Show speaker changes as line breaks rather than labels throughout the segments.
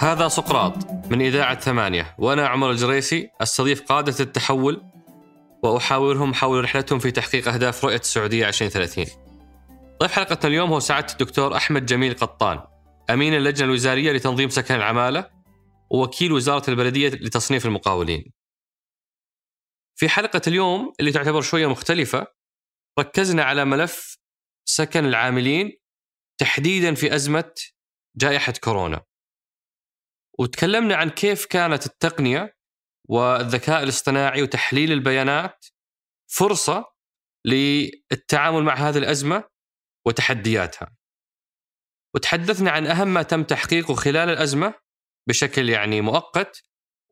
هذا سقراط من إذاعة ثمانية وأنا عمر الجريسي أستضيف قادة التحول وأحاورهم حول رحلتهم في تحقيق أهداف رؤية السعودية 2030 ضيف حلقتنا اليوم هو سعادة الدكتور أحمد جميل قطان أمين اللجنة الوزارية لتنظيم سكن العمالة ووكيل وزارة البلدية لتصنيف المقاولين. في حلقة اليوم اللي تعتبر شوية مختلفة ركزنا على ملف سكن العاملين تحديدا في أزمة جائحة كورونا. وتكلمنا عن كيف كانت التقنية والذكاء الاصطناعي وتحليل البيانات فرصة للتعامل مع هذه الأزمة وتحدياتها. وتحدثنا عن أهم ما تم تحقيقه خلال الأزمة بشكل يعني مؤقت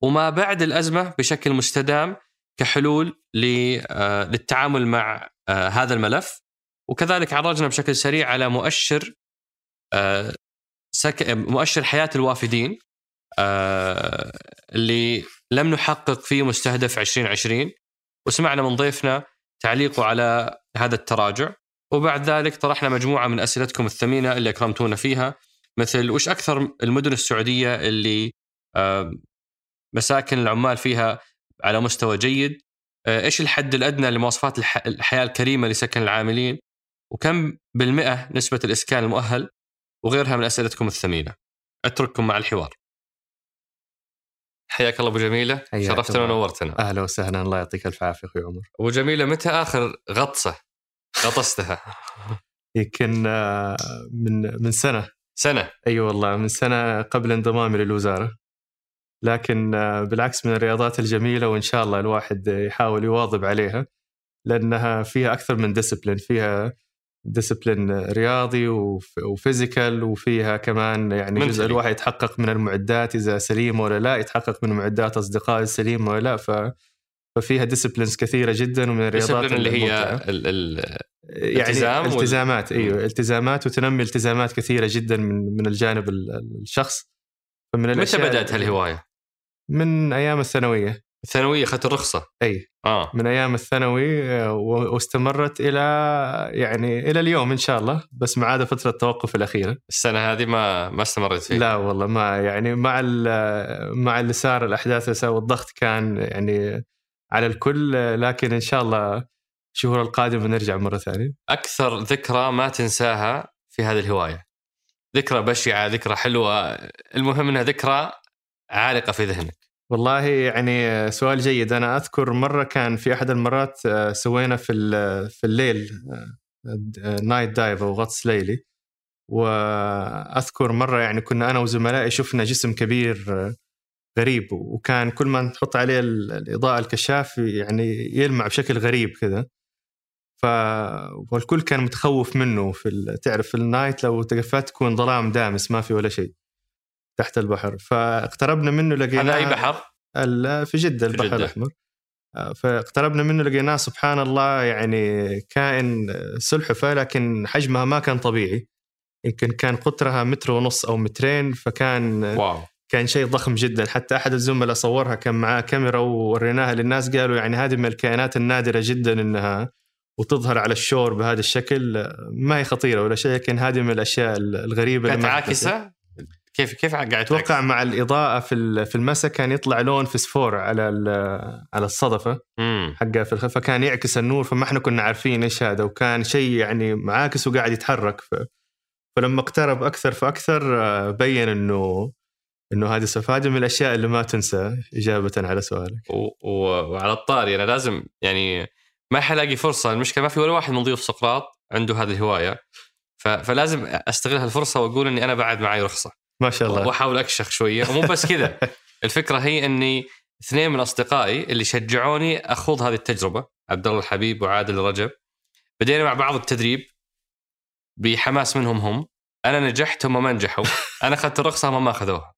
وما بعد الأزمة بشكل مستدام كحلول آه، للتعامل مع آه، هذا الملف. وكذلك عرجنا بشكل سريع على مؤشر آه، مؤشر حياة الوافدين اللي لم نحقق فيه مستهدف 2020 وسمعنا من ضيفنا تعليقه على هذا التراجع. وبعد ذلك طرحنا مجموعة من أسئلتكم الثمينة اللي أكرمتونا فيها مثل وش أكثر المدن السعودية اللي مساكن العمال فيها على مستوى جيد؟ آه، إيش الحد الأدنى لمواصفات الحياة الكريمة لسكن العاملين؟ وكم بالمئة نسبة الإسكان المؤهل وغيرها من أسئلتكم الثمينة. أترككم مع الحوار. حياك الله أبو جميلة. شرفتنا ونورتنا.
أهلا وسهلا. الله يعطيك الف عافية أخوي عمر.
أبو جميلة متى آخر غطسة غطستها؟
يمكن آه، من من سنة.
سنة.
أي أيوة والله من سنة قبل انضمامي للوزارة. لكن آه، بالعكس من الرياضات الجميلة وإن شاء الله الواحد يحاول يواظب عليها لأنها فيها أكثر من discipline فيها discipline رياضي و physical وفيها كمان يعني جزء الواحد يتحقق من المعدات إذا سليمه ولا لا يتحقق من معدات أصدقائه سليمه ولا لا ف ففيها disciplines كثيرة جدا ومن الرياضات
اللي هي ال ال
يعني التزامات وال... إيوه التزامات وتنمي التزامات كثيرة جدا من من الجانب الشخص.
فمن متى بدأت هالهواية؟
من أيام الثانوية.
الثانوية أخذت الرخصة.
أي. آه. من أيام الثانوي واستمرت إلى يعني إلى اليوم إن شاء الله بس ما عدا فترة التوقف الأخيرة.
السنة هذه ما ما استمرت فيها.
لا والله ما يعني مع مع اللي صار الأحداث والضغط كان يعني على الكل لكن إن شاء الله الشهور القادمة نرجع مرة ثانية.
أكثر ذكرى ما تنساها في هذه الهواية. ذكرى بشعة ذكرى حلوة المهم إنها ذكرى عالقة في ذهنك.
والله يعني سؤال جيد. أنا أذكر مرة كان في أحد المرات آه، سوينا في في الليل night dive أو غطس ليلي. وأذكر مرة يعني كنا أنا وزملائي شفنا جسم كبير آه، غريب. وكان كل ما نحط عليه الإضاءة الكشاف يعني يلمع بشكل غريب كذا ف والكل كان متخوف منه في. تعرف في النايت لو تقفلت تكون ظلام دامس ما في ولا شيء. تحت البحر فاقتربنا منه لقيناه
هذا أي بحر؟
في جدة البحر جدة. الأحمر. آه، فاقتربنا منه لقيناه سبحان الله يعني كائن سلحفه لكن حجمها ما كان طبيعي. يمكن كان قطرها متر ونص أو مترين فكان واو. كان شيء ضخم جدا. حتى أحد الزملاء صورها كان معاه كاميرا ووريناها للناس قالوا يعني هذه من الكائنات النادرة جدا إنها وتظهر على الشور بهذا الشكل. ما هي خطيرة ولا شيء لكن هذه من الأشياء الغريبة
كانت عاكسة؟ كيف كيف قاعد
أتوقع مع الإضاءة في في المسا كان يطلع لون فسفور على على الصدفة حقها في الخلف فكان يعكس النور فما إحنا كنا عارفين إيش هذا وكان شيء يعني معاكس وقاعد يتحرك. ف... فلما اقترب أكثر فأكثر آه، بين انه إنه هذه هذه من الأشياء اللي ما تنسى إجابة على سؤالك.
و... و... وعلى الطاري أنا لازم يعني ما حلاقي فرصة المشكلة ما في ولا واحد من ضيوف سقراط عنده هذه الهواية. ف... فلازم استغل هالفرصه وأقول إني أنا بعد معي رخصة.
ما شاء الله.
وأحاول أكشخ شوية ومو بس كذا. الفكرة هي إني اثنين من أصدقائي اللي شجعوني أخوض هذه التجربة عبد الله الحبيب وعادل رجب بدينا مع بعض التدريب بحماس منهم هم. أنا نجحت هم ما نجحوا. أنا أخذت الرخصة هم ما أخذوها.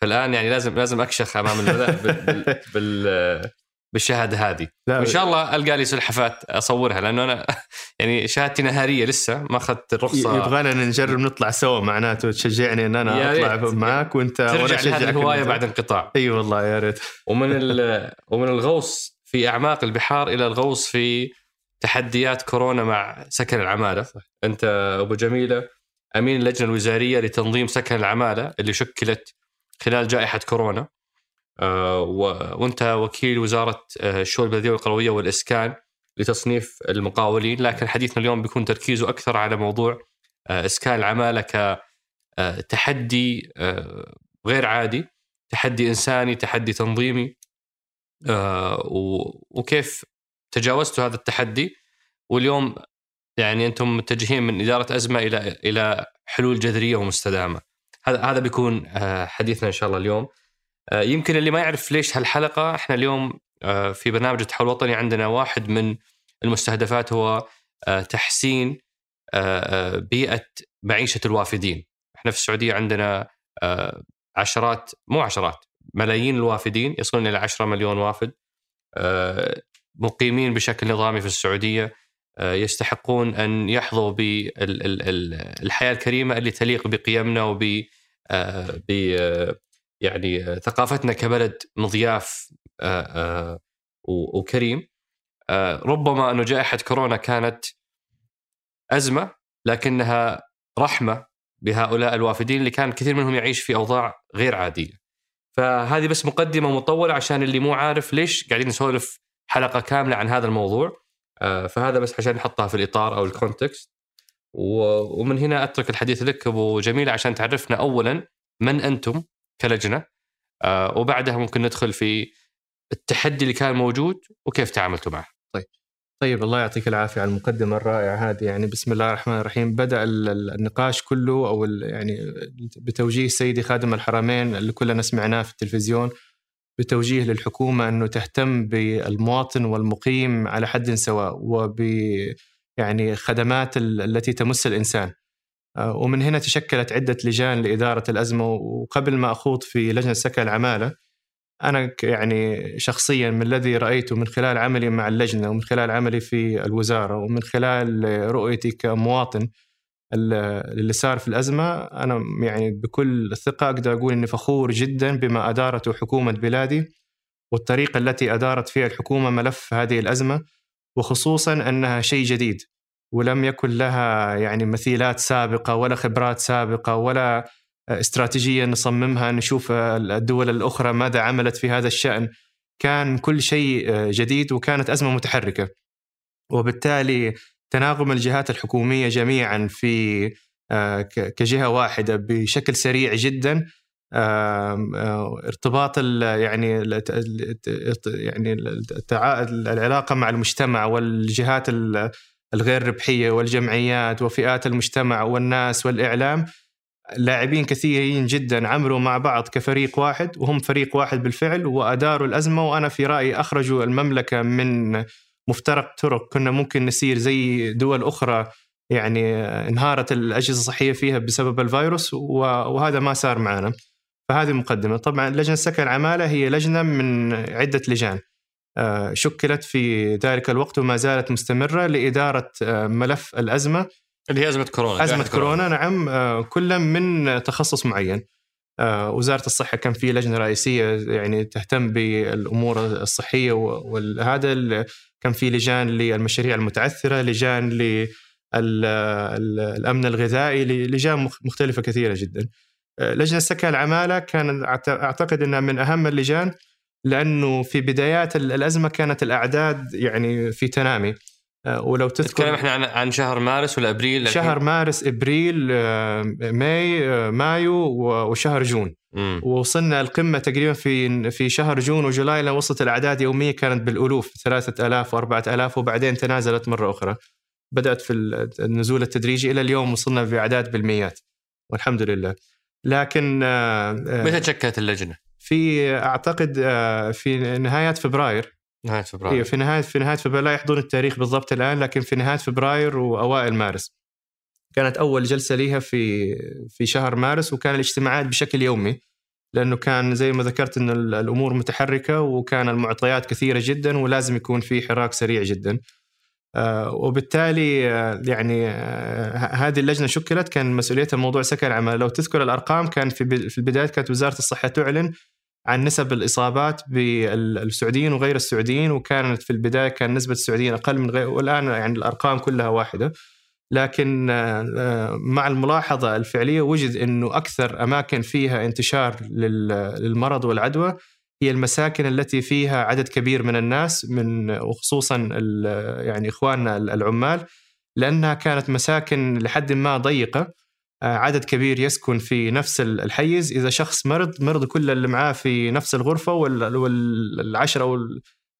فالآن يعني لازم لازم أكشخ أمام بال, بال بالشهادة هذه. لا. وإن شاء الله ألقى لي سلحفات أصورها لأنه أنا يعني شهادتي نهارية لسه ما أخذت الرخصة.
يبغانا نجرب نطلع سوا معناته تشجعني إن أنا أطلع معك وأنت
ترجع لهذه الهواية بعد انقطاع.
أي أيوة والله يا ريت.
ومن ومن الغوص في أعماق البحار إلى الغوص في تحديات كورونا مع سكن العمالة. صح. أنت أبو جميلة أمين اللجنة الوزارية لتنظيم سكن العمالة اللي شكلت خلال جائحة كورونا. وانت وكيل وزارة آه، الشؤون البلدية والقروية والإسكان لتصنيف المقاولين لكن حديثنا اليوم بيكون تركيزه أكثر على موضوع آه، إسكان العمالة كتحدي آه، غير عادي تحدي إنساني تحدي تنظيمي وكيف تجاوزتوا هذا التحدي واليوم يعني أنتم متجهين من إدارة أزمة إلى إلى حلول جذرية ومستدامة. هذا هذا بيكون آه، حديثنا إن شاء الله اليوم. آه، يمكن اللي ما يعرف ليش هالحلقة إحنا اليوم آه، في برنامج التحول الوطني عندنا واحد من المستهدفات هو تحسين بيئة معيشة الوافدين. إحنا في السعودية عندنا عشرات مو عشرات ملايين الوافدين يصلون إلى 10 مليون وافد مقيمين بشكل نظامي في السعودية آه، يستحقون أن يحظوا بالحياة الكريمة اللي تليق بقيمنا وب آه، يعني ثقافتنا كبلد مضياف آه، وكريم. ربما أنه جائحة كورونا كانت أزمة لكنها رحمة بهؤلاء الوافدين اللي كان كثير منهم يعيش في أوضاع غير عادية. فهذه بس مقدمة مطولة عشان اللي مو عارف ليش قاعدين نسولف حلقة كاملة عن هذا الموضوع. آه، فهذا بس عشان نحطها في الإطار أو الكونتكست ومن هنا أترك الحديث لك أبو جميل عشان تعرفنا اولا من أنتم كلجنة آه، وبعدها ممكن ندخل في التحدي اللي كان موجود وكيف تعاملتوا معه.
طيب طيب الله يعطيك العافية على المقدمة الرائعة هذه يعني بسم الله الرحمن الرحيم بدأ النقاش كله أو يعني بتوجيه سيدي خادم الحرمين اللي كلنا سمعناه في التلفزيون بتوجيه للحكومة أنه تهتم بالمواطن والمقيم على حد سواء وب يعني خدمات التي تمس الإنسان. آه، ومن هنا تشكلت عدة لجان لإدارة الأزمة وقبل ما أخوض في لجنة سكن العمالة أنا يعني شخصيا من الذي رأيته من خلال عملي مع اللجنة ومن خلال عملي في الوزارة ومن خلال رؤيتي كمواطن اللي صار في الأزمة أنا يعني بكل ثقة أقدر أقول إني فخور جدا بما أدارته حكومة بلادي والطريقة التي أدارت فيها الحكومة ملف هذه الأزمة وخصوصا أنها شيء جديد. ولم يكن لها يعني مثيلات سابقة ولا خبرات سابقة ولا استراتيجية نصممها نشوف الدول الأخرى ماذا عملت في هذا الشأن. كان كل شيء جديد وكانت أزمة متحركة. وبالتالي تناغم الجهات الحكومية جميعا في آه، كجهة واحدة بشكل سريع جدا آه، ارتباط يعني يعني العلاقة مع المجتمع والجهات الغير ربحية والجمعيات وفئات المجتمع والناس والإعلام لاعبين كثيرين جدا عملوا مع بعض كفريق واحد وهم فريق واحد بالفعل وأداروا الأزمة وأنا في رأيي أخرجوا المملكة من مفترق طرق. كنا ممكن نسير زي دول أخرى يعني انهارت الأجهزة الصحية فيها بسبب الفيروس وهذا ما صار معنا. فهذه مقدمة. طبعا لجنة سكن العماله هي لجنة من عدة لجان. شكلت في ذلك الوقت وما زالت مستمرة لإدارة آه، ملف الأزمة.
اللي هي أزمة كورونا
أزمة كورونا نعم. آه، كل من تخصص معين. وزارة الصحة كان في لجنة رئيسية يعني تهتم بالأمور الصحية وهذا كان في لجان للمشاريع المتعثرة لجان للامن الغذائي لجان مختلفة كثيرة جدا. آه، لجنة سكن العمالة كان أعتقد إنها من أهم اللجان. لأنه في بدايات الأزمة كانت الأعداد يعني في تنامي
آه، ولو تذكر نتكلم إحنا عن عن شهر مارس ولا إبريل
شهر مارس إبريل آه، ماي مايو وشهر جون مم. ووصلنا القمة تقريبا في في شهر جون وجولاي لما وصلت الأعداد يوميا كانت بالألوف 3000 و4000 وبعدين تنازلت مرة أخرى بدأت في النزول التدريجي إلى اليوم وصلنا بأعداد بالمئات والحمد لله لكن
آه، متى تشكلت اللجنة؟
في أعتقد آه، في نهايات فبراير.
نهاية فبراير.
في نهاية في نهاية فبراير لا يحضرني التاريخ بالضبط الآن لكن في نهاية فبراير وأوائل مارس. كانت أول جلسة ليها في في شهر مارس وكان الاجتماعات بشكل يومي لأنه كان زي ما ذكرت إن الأمور متحركة وكان المعطيات كثيرة جدا ولازم يكون في حراك سريع جدا. آه، وبالتالي آه، يعني هذه اللجنة شكلت كان مسؤوليتها موضوع سكن العمل لو تذكر الأرقام كان في في البدايات كانت وزارة الصحة تعلن عن نسب الإصابات بالسعوديين وغير السعوديين وكانت في البداية كان نسبة السعوديين أقل من غير والآن يعني الأرقام كلها واحدة. لكن آه، مع الملاحظة الفعلية وجد إنه أكثر أماكن فيها انتشار للمرض والعدوى هي المساكن التي فيها عدد كبير من الناس من وخصوصا يعني إخواننا العمال لأنها كانت مساكن لحد ما ضيقة. عدد كبير يسكن في نفس الحيز. إذا شخص مرض مرض كل اللي معاه في نفس الغرفة والعشره أو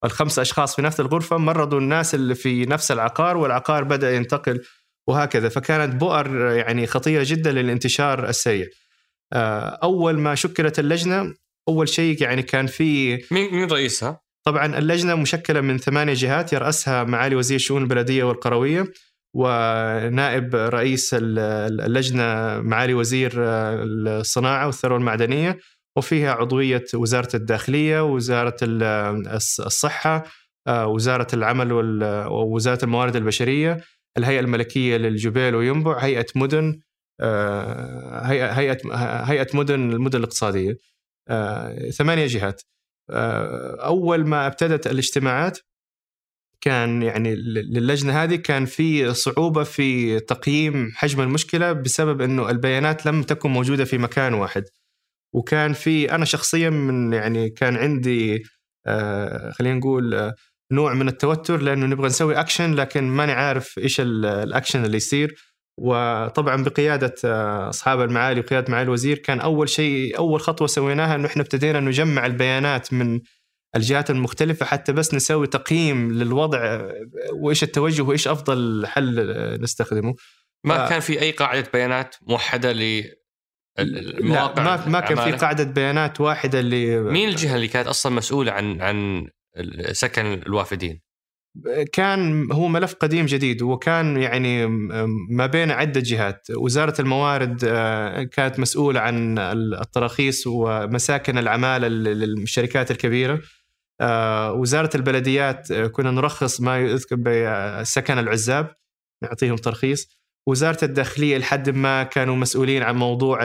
الخمس أشخاص في نفس الغرفة مرضوا الناس اللي في نفس العقار والعقار بدأ ينتقل وهكذا. فكانت بؤر يعني خطيرة جدا للانتشار السريع آه، أول ما شكلت اللجنة أول شيء يعني كان في
مين مين رئيسها؟
طبعا اللجنة مشكلة من ثمانية جهات يرأسها معالي وزير الشؤون البلدية والقرويه ونائب رئيس اللجنة معالي وزير الصناعة والثروة المعدنية وفيها عضوية وزارة الداخلية وزارة الصحة وزارة العمل ووزارة الموارد البشرية الهيئة الملكية للجبال وينبع هيئة مدن هيئه هيئه هيئة مدن المدن الاقتصادية. ثمانية جهات. أول ما ابتدت الاجتماعات كان يعني للجنة هذه كان في صعوبة في تقييم حجم المشكلة بسبب إنه البيانات لم تكن موجودة في مكان واحد. وكان في أنا شخصيا من يعني كان عندي آه خلينا نقول آه نوع من التوتر لأنه نبغى نسوي اكشن لكن ماني عارف إيش الاكشن اللي يصير. وطبعا بقيادة آه، أصحاب المعالي وقيادة معالي الوزير كان أول شيء أول خطوة سويناها إنه إحنا ابتدينا نجمع البيانات من الجهات المختلفة حتى بس نسوي تقييم للوضع وإيش التوجه وإيش أفضل حل نستخدمه.
ما ف... كان في أي قاعدة بيانات موحدة ل
المواقع ما ما كان في قاعدة بيانات واحدة اللي
مين الجهة اللي كانت أصلا مسؤولة عن عن سكن الوافدين؟
كان هو ملف قديم جديد وكان يعني ما بين عدة جهات. وزارة الموارد آه، كانت مسؤولة عن التراخيص ومساكن العمالة للشركات الكبيرة. آه، وزارة البلديات آه، كنا نرخص ما يذكر بسكن العزاب نعطيهم ترخيص. وزارة الداخلية لحد ما كانوا مسؤولين عن موضوع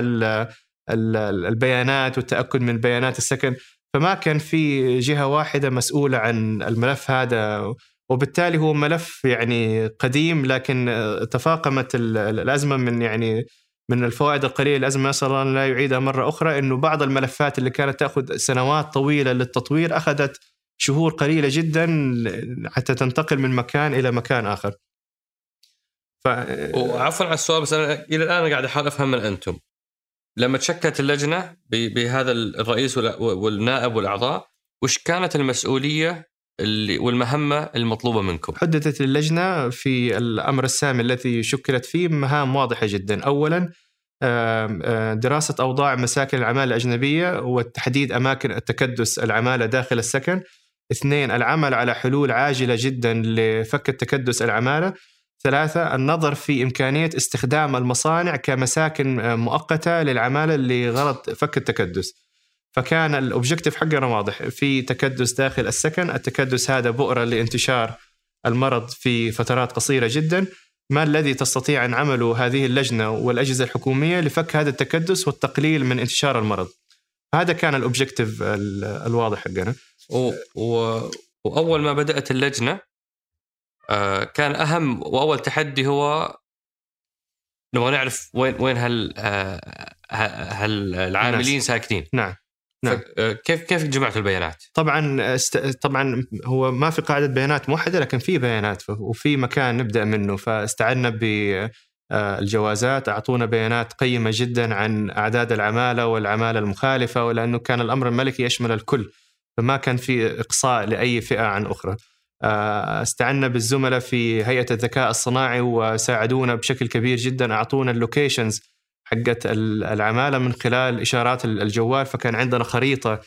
البيانات والتأكد من بيانات السكن. فما كان في جهة واحدة مسؤولة عن الملف هذا وبالتالي هو ملف يعني قديم لكن آه، تفاقمت الأزمة من يعني من الفوائد القليلة نسأل الله لا يعيدها مرة أخرى إنه بعض الملفات اللي كانت تأخذ سنوات طويلة للتطوير أخذت شهور قليلة جدا حتى تنتقل من مكان إلى مكان آخر.
ف وعفوا على السؤال بس أنا إلى الآن قاعد أحاول أفهم من أنتم. لما تشكلت اللجنة بهذا الرئيس والنائب والأعضاء وش كانت المسؤولية اللي والمهمة المطلوبة منكم؟
حددت اللجنة في الأمر السامي الذي شكلت فيه مهام واضحة جدا، اولا دراسة أوضاع مساكن العمالة الأجنبية وتحديد أماكن التكدس العمالة داخل السكن. اثنين العمل على حلول عاجلة جدا لفك التكدس العمالة. ثلاثة النظر في إمكانية استخدام المصانع كمساكن مؤقتة للعمالة لغرض فك التكدس فكان ال objective حقنا واضح في تكدس داخل السكن التكدس هذا بؤرة لانتشار المرض في فترات قصيرة جدا. ما الذي تستطيع أن تعمله هذه اللجنة والأجهزة الحكومية لفك هذا التكدس والتقليل من انتشار المرض؟ هذا كان ال objective الواضح حقنا.
و... و... وأول ما بدأت اللجنة آه، كان أهم وأول تحدي هو نبغى نعرف وين وين هال آه، هل العاملين ساكنين
نعم.
نعم. كيف كيف جمعت البيانات؟
طبعا است... طبعا هو ما في قاعدة بيانات موحدة لكن في بيانات وفي مكان نبدأ منه فاستعنا بالجوازات أعطونا بيانات قيمة جدا عن أعداد العمالة والعمالة المخالفة ولأنه كان الأمر الملكي يشمل الكل فما كان في إقصاء لأي فئة عن أخرى. استعنا بالزملاء في هيئة الذكاء الصناعي وساعدونا بشكل كبير جدا أعطونا ال locations حقت العمالة من خلال إشارات الجوال فكان عندنا خريطة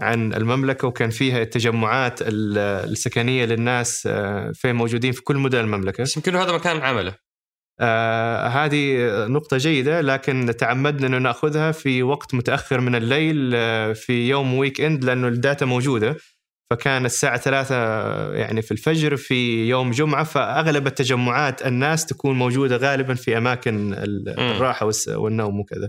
عن المملكة وكان فيها التجمعات السكنية للناس آه، فين موجودين في كل مدن المملكة.
بس يمكن هذا مكان عمله.
آه هذه نقطة جيدة لكن تعمدنا أنه نأخذها في وقت متأخر من الليل آه، في يوم weekend لأنه ال data موجودة فكان الساعة ثلاثة يعني في الفجر في يوم جمعة فأغلب التجمعات الناس تكون موجودة غالبا في أماكن الراحة والنوم وكذا.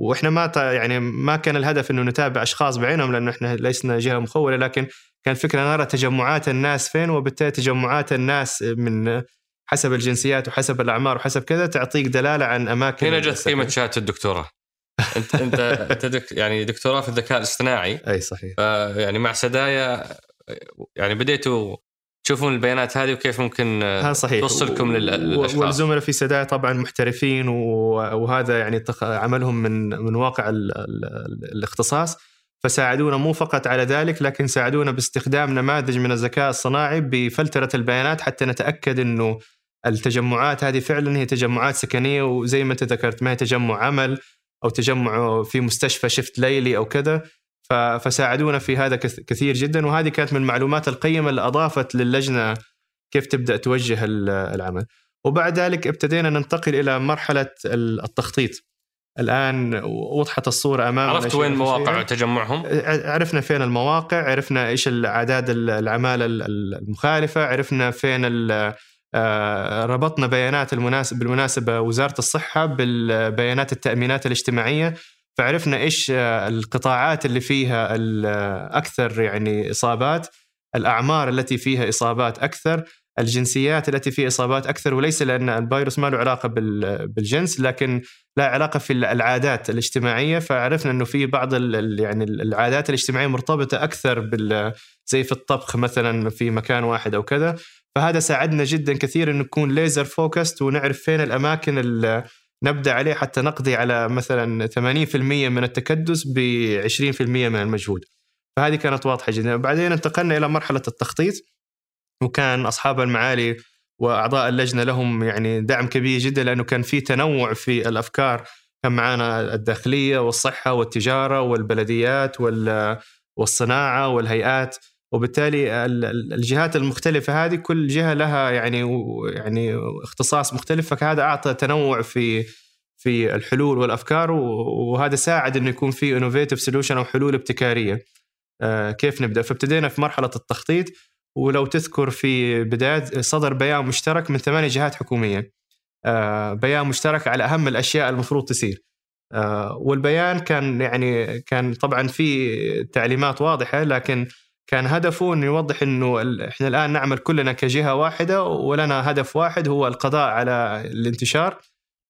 وإحنا ما يعني ما كان الهدف إنه نتابع أشخاص بعينهم لأنه إحنا لسنا جهة مخولة لكن كان الفكرة نرى تجمعات الناس فين وبالتالي تجمعات الناس من حسب الجنسيات وحسب الأعمار وحسب كذا تعطيك دلالة عن أماكن
هنا جت قيمة شهادة الدكتوراه. انت انت انت دك يعني دكتوراه في الذكاء الاصطناعي.
أي صحيح.
يعني مع سدايا يعني بديتوا تشوفون البيانات هذه وكيف ممكن ها صحيح. توصلكم للأشخاص.
والزملاء في سدايا طبعا محترفين وهذا يعني عملهم من من واقع الاختصاص. فساعدونا مو فقط على ذلك لكن ساعدونا باستخدام نماذج من الذكاء الصناعي بفلترة البيانات حتى نتأكد إنه التجمعات هذه فعلا هي تجمعات سكنية وزي ما أنت ذكرت ما هي تجمع عمل. أو تجمع في مستشفى شفت ليلي أو كذا فساعدونا في هذا كثير جدا وهذه كانت من المعلومات القيمة اللي أضافت للجنة كيف تبدأ توجه العمل. وبعد ذلك ابتدينا ننتقل إلى مرحلة التخطيط. الآن وضحت الصورة أمامنا
عرفت وين مواقع تجمعهم؟
عرفنا فين المواقع، عرفنا إيش الأعداد العمالة المخالفة، عرفنا فين ربطنا بيانات المناسب بالمناسبة وزارة الصحة بالبيانات التأمينات الاجتماعية فعرفنا إيش القطاعات اللي فيها الاكثر يعني إصابات الأعمار التي فيها إصابات أكثر الجنسيات التي فيها إصابات أكثر وليس لأن الفيروس ما له علاقة بالجنس لكن لا علاقة في العادات الاجتماعية. فعرفنا إنه في بعض يعني العادات الاجتماعية مرتبطة أكثر بال زي في الطبخ مثلا في مكان واحد أو كذا. فهذا ساعدنا جدا كثير إنه نكون ليزر فوكست ونعرف فين الأماكن اللي نبدأ عليه حتى نقضي على مثلا 80% من التكدس ب 20% من المجهود. فهذه كانت واضحة جدا. بعدين انتقلنا إلى مرحلة التخطيط. وكان أصحاب المعالي وأعضاء اللجنة لهم يعني دعم كبير جدا لأنه كان في تنوع في الأفكار. كان معنا الداخلية والصحة والتجارة والبلديات والصناعة والهيئات. وبالتالي الجهات المختلفة هذه كل جهة لها يعني يعني اختصاص مختلف فهذا أعطى تنوع في في الحلول والأفكار وهذا ساعد إنه يكون في innovative solution أو حلول ابتكارية. آه، كيف نبدأ؟ فابتدينا في مرحلة التخطيط. ولو تذكر في بداية صدر بيان مشترك من ثمانية جهات حكومية. آه، بيان مشترك على أهم الأشياء المفروض تصير. آه، والبيان كان يعني كان طبعا في تعليمات واضحة لكن كان هدفه إنه يوضح إنه إحنا الآن نعمل كلنا كجهة واحدة ولنا هدف واحد هو القضاء على الانتشار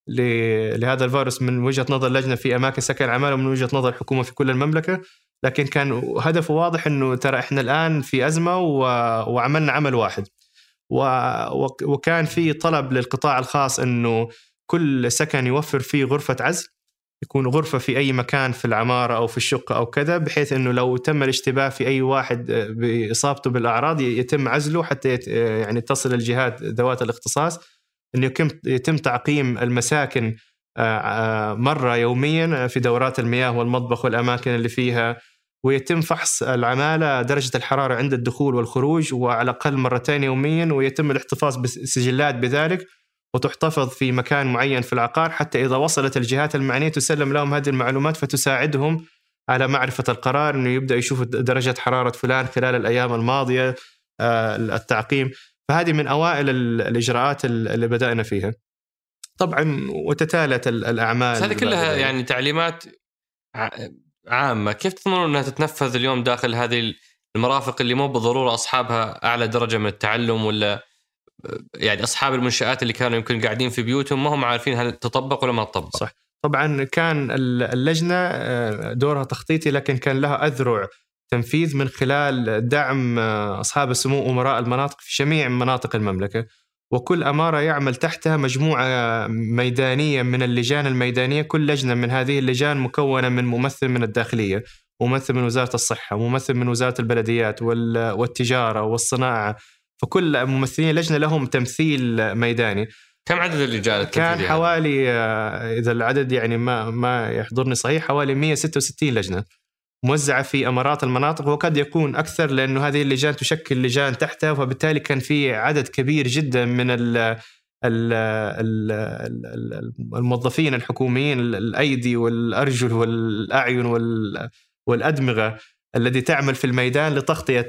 لهذا الفيروس من وجهة نظر اللجنة في أماكن سكن العماله ومن وجهة نظر الحكومة في كل المملكة. لكن كان هدفه واضح إنه ترى إحنا الآن في أزمة وعملنا عمل واحد. وكان في طلب للقطاع الخاص إنه كل سكن يوفر فيه غرفة عزل يكون غرفة في أي مكان في العمارة أو في الشقة أو كذا بحيث أنه لو تم الاشتباه في أي واحد آه، بإصابته بالأعراض يتم عزله حتى آه، يعني تصل الجهات ذوات الاختصاص أنه يتم تعقيم المساكن مرة يوميا في دورات المياه والمطبخ والأماكن اللي فيها ويتم فحص العمالة درجة الحرارة عند الدخول والخروج وعلى الأقل مرتين يوميا ويتم الاحتفاظ بسجلات بذلك وتحتفظ في مكان معين في العقار. حتى إذا وصلت الجهات المعنية تسلم لهم هذه المعلومات فتساعدهم على معرفة القرار أنه يبدأ يشوف درجة حرارة فلان خلال الأيام الماضية آه، التعقيم. فهذه من أوائل الإجراءات اللي بدأنا فيها. طبعا وتتالت الأعمال
هذه كلها يعني تعليمات عامة. كيف تضمنون أنها تتنفذ اليوم داخل هذه المرافق اللي مو بالضرورة أصحابها أعلى درجة من التعلم ولا يعني أصحاب المنشآت اللي كانوا يمكن قاعدين في بيوتهم ما هم عارفين هل تطبق ولا ما تطبق؟
صح. طبعا كان اللجنة آه، دورها تخطيطي لكن كان لها أذرع تنفيذ من خلال دعم آه، أصحاب السمو امراء المناطق في جميع مناطق المملكة. وكل أمارة يعمل تحتها مجموعة ميدانية من اللجان الميدانية كل لجنة من هذه اللجان مكونة من ممثل من الداخلية ممثل من وزارة الصحة ممثل من وزارة البلديات والتجارة والصناعة فكل ممثلين اللجنه لهم تمثيل ميداني.
كم عدد اللجان
كان حوالي آه، إذا العدد يعني ما ما يحضرني صحيح حوالي 166 لجنة. موزعة في أمارات المناطق وقد يكون أكثر لأنه هذه اللجان تشكل لجان تحتها فبالتالي كان في عدد كبير جدا من ال الموظفين الحكوميين الأيدي والأرجل والأعين والأدمغة الذي تعمل في الميدان لتغطية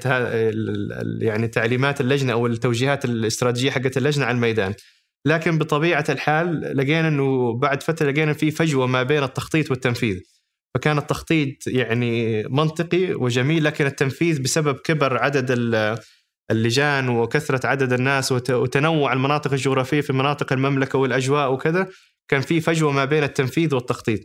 يعني تعليمات اللجنة أو التوجيهات الاستراتيجية حقت اللجنة على الميدان. لكن بطبيعة الحال لقينا إنه بعد فترة لقينا في فجوة ما بين التخطيط والتنفيذ فكان التخطيط يعني منطقي وجميل لكن التنفيذ بسبب كبر عدد اللجان وكثرة عدد الناس وتنوع المناطق الجغرافية في مناطق المملكة والأجواء وكذا كان في فجوة ما بين التنفيذ والتخطيط.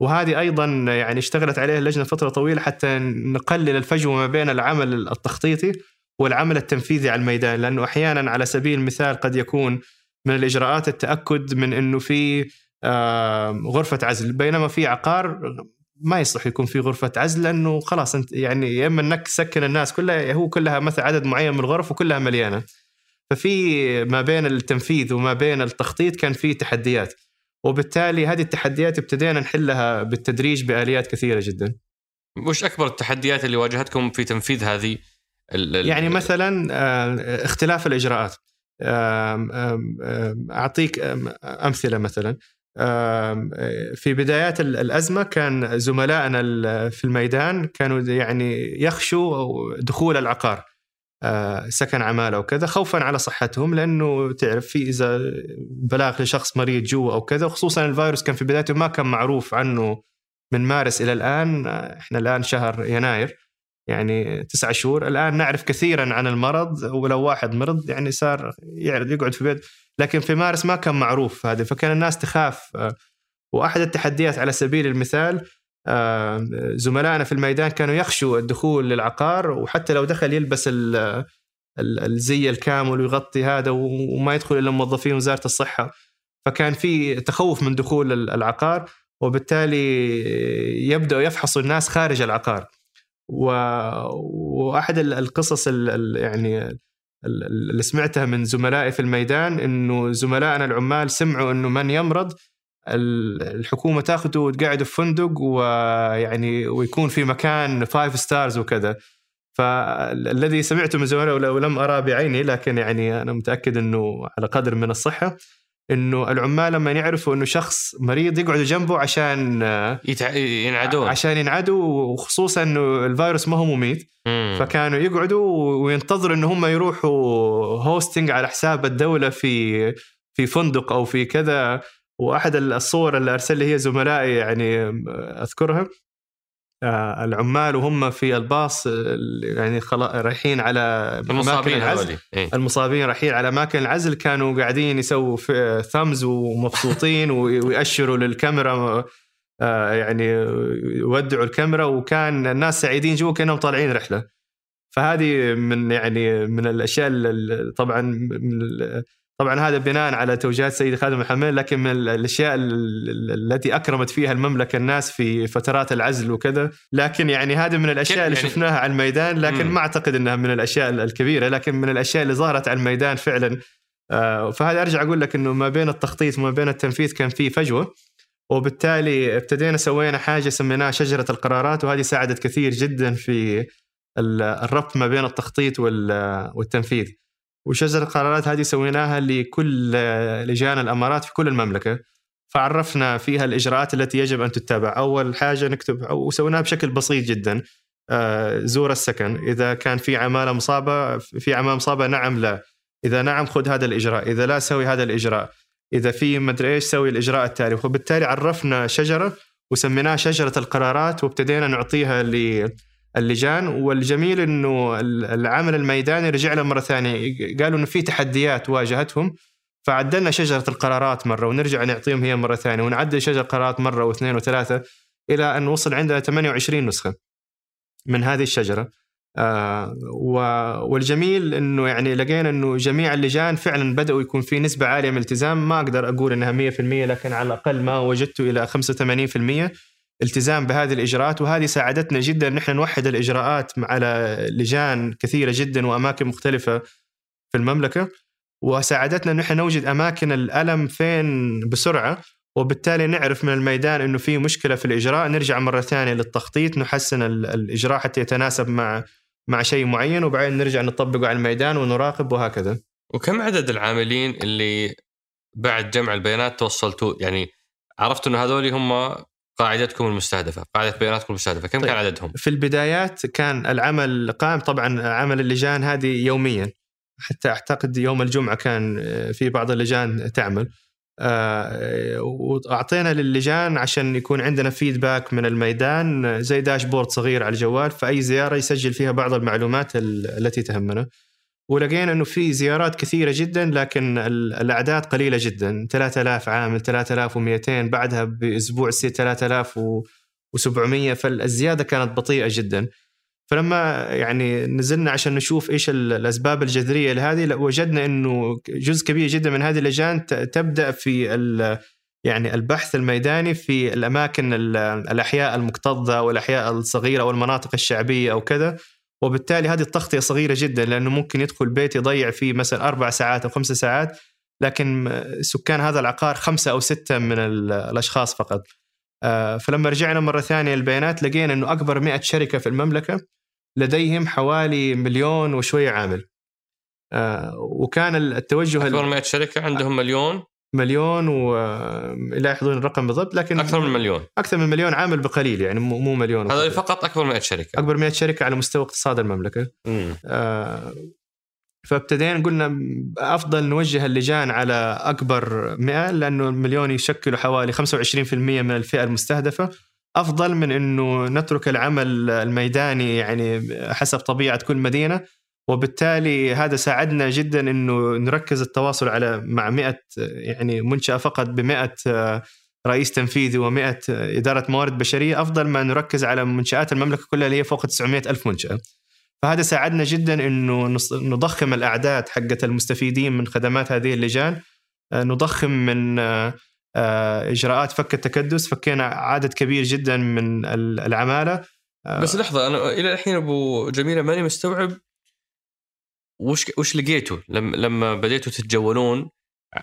وهذه أيضا يعني اشتغلت عليها اللجنه فترة طويلة حتى نقلل الفجوة ما بين العمل التخطيطي والعمل التنفيذي على الميدان لأنه أحيانا على سبيل المثال قد يكون من الإجراءات التأكد من إنه في غرفة عزل بينما في عقار ما يصلح يكون في غرفة عزل لأنه خلاص أنت يعني يا إما إنك تسكن الناس كلها هو كلها مثلا عدد معين من الغرف وكلها مليانة ففي ما بين التنفيذ وما بين التخطيط كان في تحديات وبالتالي هذه التحديات ابتدينا نحلها بالتدريج بآليات كثيرة جدا.
وش أكبر التحديات اللي واجهتكم في تنفيذ هذه
يعني مثلا آه، اختلاف الإجراءات. أعطيك أمثلة مثلا في بدايات الأزمة كان زملائنا في الميدان كانوا يعني يخشوا دخول العقار آه، سكن عمالة وكذا خوفا على صحتهم لأنه تعرف في إذا بلاغ لشخص مريض جوا أو كذا وخصوصا الفيروس كان في بدايته ما كان معروف عنه من مارس إلى الآن إحنا الآن شهر يناير يعني تسعة شهور الآن نعرف كثيرا عن المرض ولو واحد مرض يعني صار يعرض يقعد في بيت. لكن في مارس ما كان معروف هذا فكان الناس تخاف. آه، وأحد التحديات على سبيل المثال آه، زملائنا في الميدان كانوا يخشوا الدخول للعقار وحتى لو دخل يلبس الزي الكامل ويغطي هذا وما يدخل إلا موظفين وزارة الصحة. فكان في تخوف من دخول العقار وبالتالي يبداوا يفحصوا الناس خارج العقار. وأحد القصص يعني اللي سمعتها من زملائي في الميدان إنه زملائنا العمال سمعوا إنه من يمرض الحكومة تاخذه وتقعده في فندق ويعني ويكون في مكان five stars وكذا. فالذي سمعته من زملائي ولم أرى بعيني لكن يعني أنا متأكد إنه على قدر من الصحة. إنه العمال لما يعرفوا إنه شخص مريض يقعدوا جنبه عشان
يتع... ينعدون.
عشان ينعدوا وخصوصا إنه الفيروس ما هو مميت. مم. فكانوا يقعدوا وينتظروا إنه هم يروحوا هوستنج على حساب الدولة في في فندق أو في كذا. وأحد الصور اللي أرسل لي هي زملائي يعني أذكرها. آه، العمال وهم في الباص يعني رايحين على
المصابين العزل
إيه؟ المصابين رايحين على أماكن العزل كانوا قاعدين يسووا ثامز ومبسوطين ويأشروا للكاميرا آه، يعني يودعوا الكاميرا وكان الناس سعيدين جوا كأنهم طالعين رحلة فهذه من يعني من الأشياء طبعا من طبعا هذا بناء على توجيهات سيد خادم الحميل لكن من الأشياء التي أكرمت فيها المملكة الناس في فترات العزل وكذا. لكن يعني هذه من الأشياء اللي يعني؟ شفناها على الميدان لكن مم. ما أعتقد إنها من الأشياء الكبيرة لكن من الأشياء اللي ظهرت على الميدان فعلا. آه، فهذا أرجع أقول لك إنه ما بين التخطيط وما بين التنفيذ كان في فجوة وبالتالي ابتدينا سوينا حاجة سميناها شجرة القرارات وهذه ساعدت كثير جدا في الربط ما بين التخطيط والتنفيذ. وشجرة القرارات هذه سويناها لكل لجان الأمارات في كل المملكة. فعرفنا فيها الإجراءات التي يجب أن تتبع. أول حاجة نكتب وسويناها بشكل بسيط جدا. آه، زور السكن. إذا كان في عمالة مصابة في عمالة مصابة نعم لا. إذا نعم خذ هذا الإجراء. إذا لا سوي هذا الإجراء. إذا في مدري إيش سوي الإجراء التالي. وبالتالي عرفنا شجرة وسميناها شجرة القرارات وابتدينا نعطيها اللجان والجميل إنه العمل الميداني رجع له مرة ثانية. قالوا إنه في تحديات واجهتهم فعدلنا شجرة القرارات مرة ونرجع نعطيهم هي مرة ثانية ونعدل شجرة القرارات مرة واثنين وثلاثة إلى أن وصل عندنا 28 نسخة من هذه الشجرة. آه والجميل إنه يعني لقينا إنه جميع اللجان فعلا بدأوا يكون في نسبة عالية من الالتزام. ما أقدر أقول إنها 100% لكن على الأقل ما وجدته إلى 85% التزام بهذه الإجراءات وهذه ساعدتنا جدا إن إحنا نوحد الإجراءات على لجان كثيرة جدا وأماكن مختلفة في المملكة. وساعدتنا إن إحنا نوجد أماكن الألم فين بسرعة وبالتالي نعرف من الميدان إنه في مشكلة في الإجراء. نرجع مرة ثانية للتخطيط نحسن الإجراء حتى يتناسب مع مع شيء معين وبعدين نرجع نطبقه على الميدان ونراقب وهكذا.
وكم عدد العاملين اللي بعد جمع البيانات توصلتوا؟ يعني عرفتوا إنه هذول هم قاعدتكم المستهدفة قاعدة بياناتكم المستهدفة كم طيب. كان عددهم؟
في البدايات كان العمل قائم طبعا عمل اللجان هذه يوميا حتى أعتقد يوم الجمعة كان في بعض اللجان تعمل. واعطينا للجان عشان يكون عندنا فيدباك من الميدان زي داشبورد صغير على الجوال فأي زيارة يسجل فيها بعض المعلومات التي تهمنا. ولقينا إنه في زيارات كثيرة جدا لكن الأعداد قليلة جدا. 3000 عامل 3200 بعدها بأسبوع يصير 3700 فالزيادة كانت بطيئة جدا. فلما يعني نزلنا عشان نشوف إيش الأسباب الجذرية لهذه وجدنا إنه جزء كبير جدا من هذه اللجان تبدأ في يعني البحث الميداني في الأماكن الأحياء المكتظة والأحياء الصغيرة أو المناطق الشعبية أو كذا. وبالتالي هذه التغطية صغيرة جدا لأنه ممكن يدخل بيت يضيع فيه مثلا أربع ساعات أو خمسة ساعات لكن سكان هذا العقار خمسة أو ستة من الأشخاص فقط. آه، فلما رجعنا مرة ثانية البيانات لقينا إنه أكبر 100 شركة في المملكة لديهم حوالي مليون وشوية عامل. آه، وكان التوجه
أكبر 100 شركة عندهم مليون
مليون و لا يحضرون الرقم بالضبط لكن
أكثر من مليون.
أكثر من مليون عامل بقليل يعني مو مليون.
هذا فقط أكبر 100 شركة.
أكبر 100 شركة على مستوى اقتصاد المملكة. آه فابتدينا قلنا أفضل نوجه اللجان على أكبر 100 لأنه المليون يشكلوا حوالي 25% من الفئة المستهدفة. أفضل من إنه نترك العمل الميداني يعني حسب طبيعة كل مدينة. وبالتالي هذا ساعدنا جدا إنه نركز التواصل على مع 100 يعني منشأة فقط ب 100 رئيس تنفيذي و100 إدارة موارد بشرية أفضل ما نركز على منشآت المملكة كلها اللي هي فوق 900 ألف منشأة. فهذا ساعدنا جدا إنه نضخم الأعداد حقت المستفيدين من خدمات هذه اللجان. نضخم من إجراءات فك التكدس. فكينا عدد كبير جدا من العمالة.
بس لحظة أنا إلى الحين أبو جميلة ماني مستوعب وش وش لقيتوا لما لما بديتوا تتجولون؟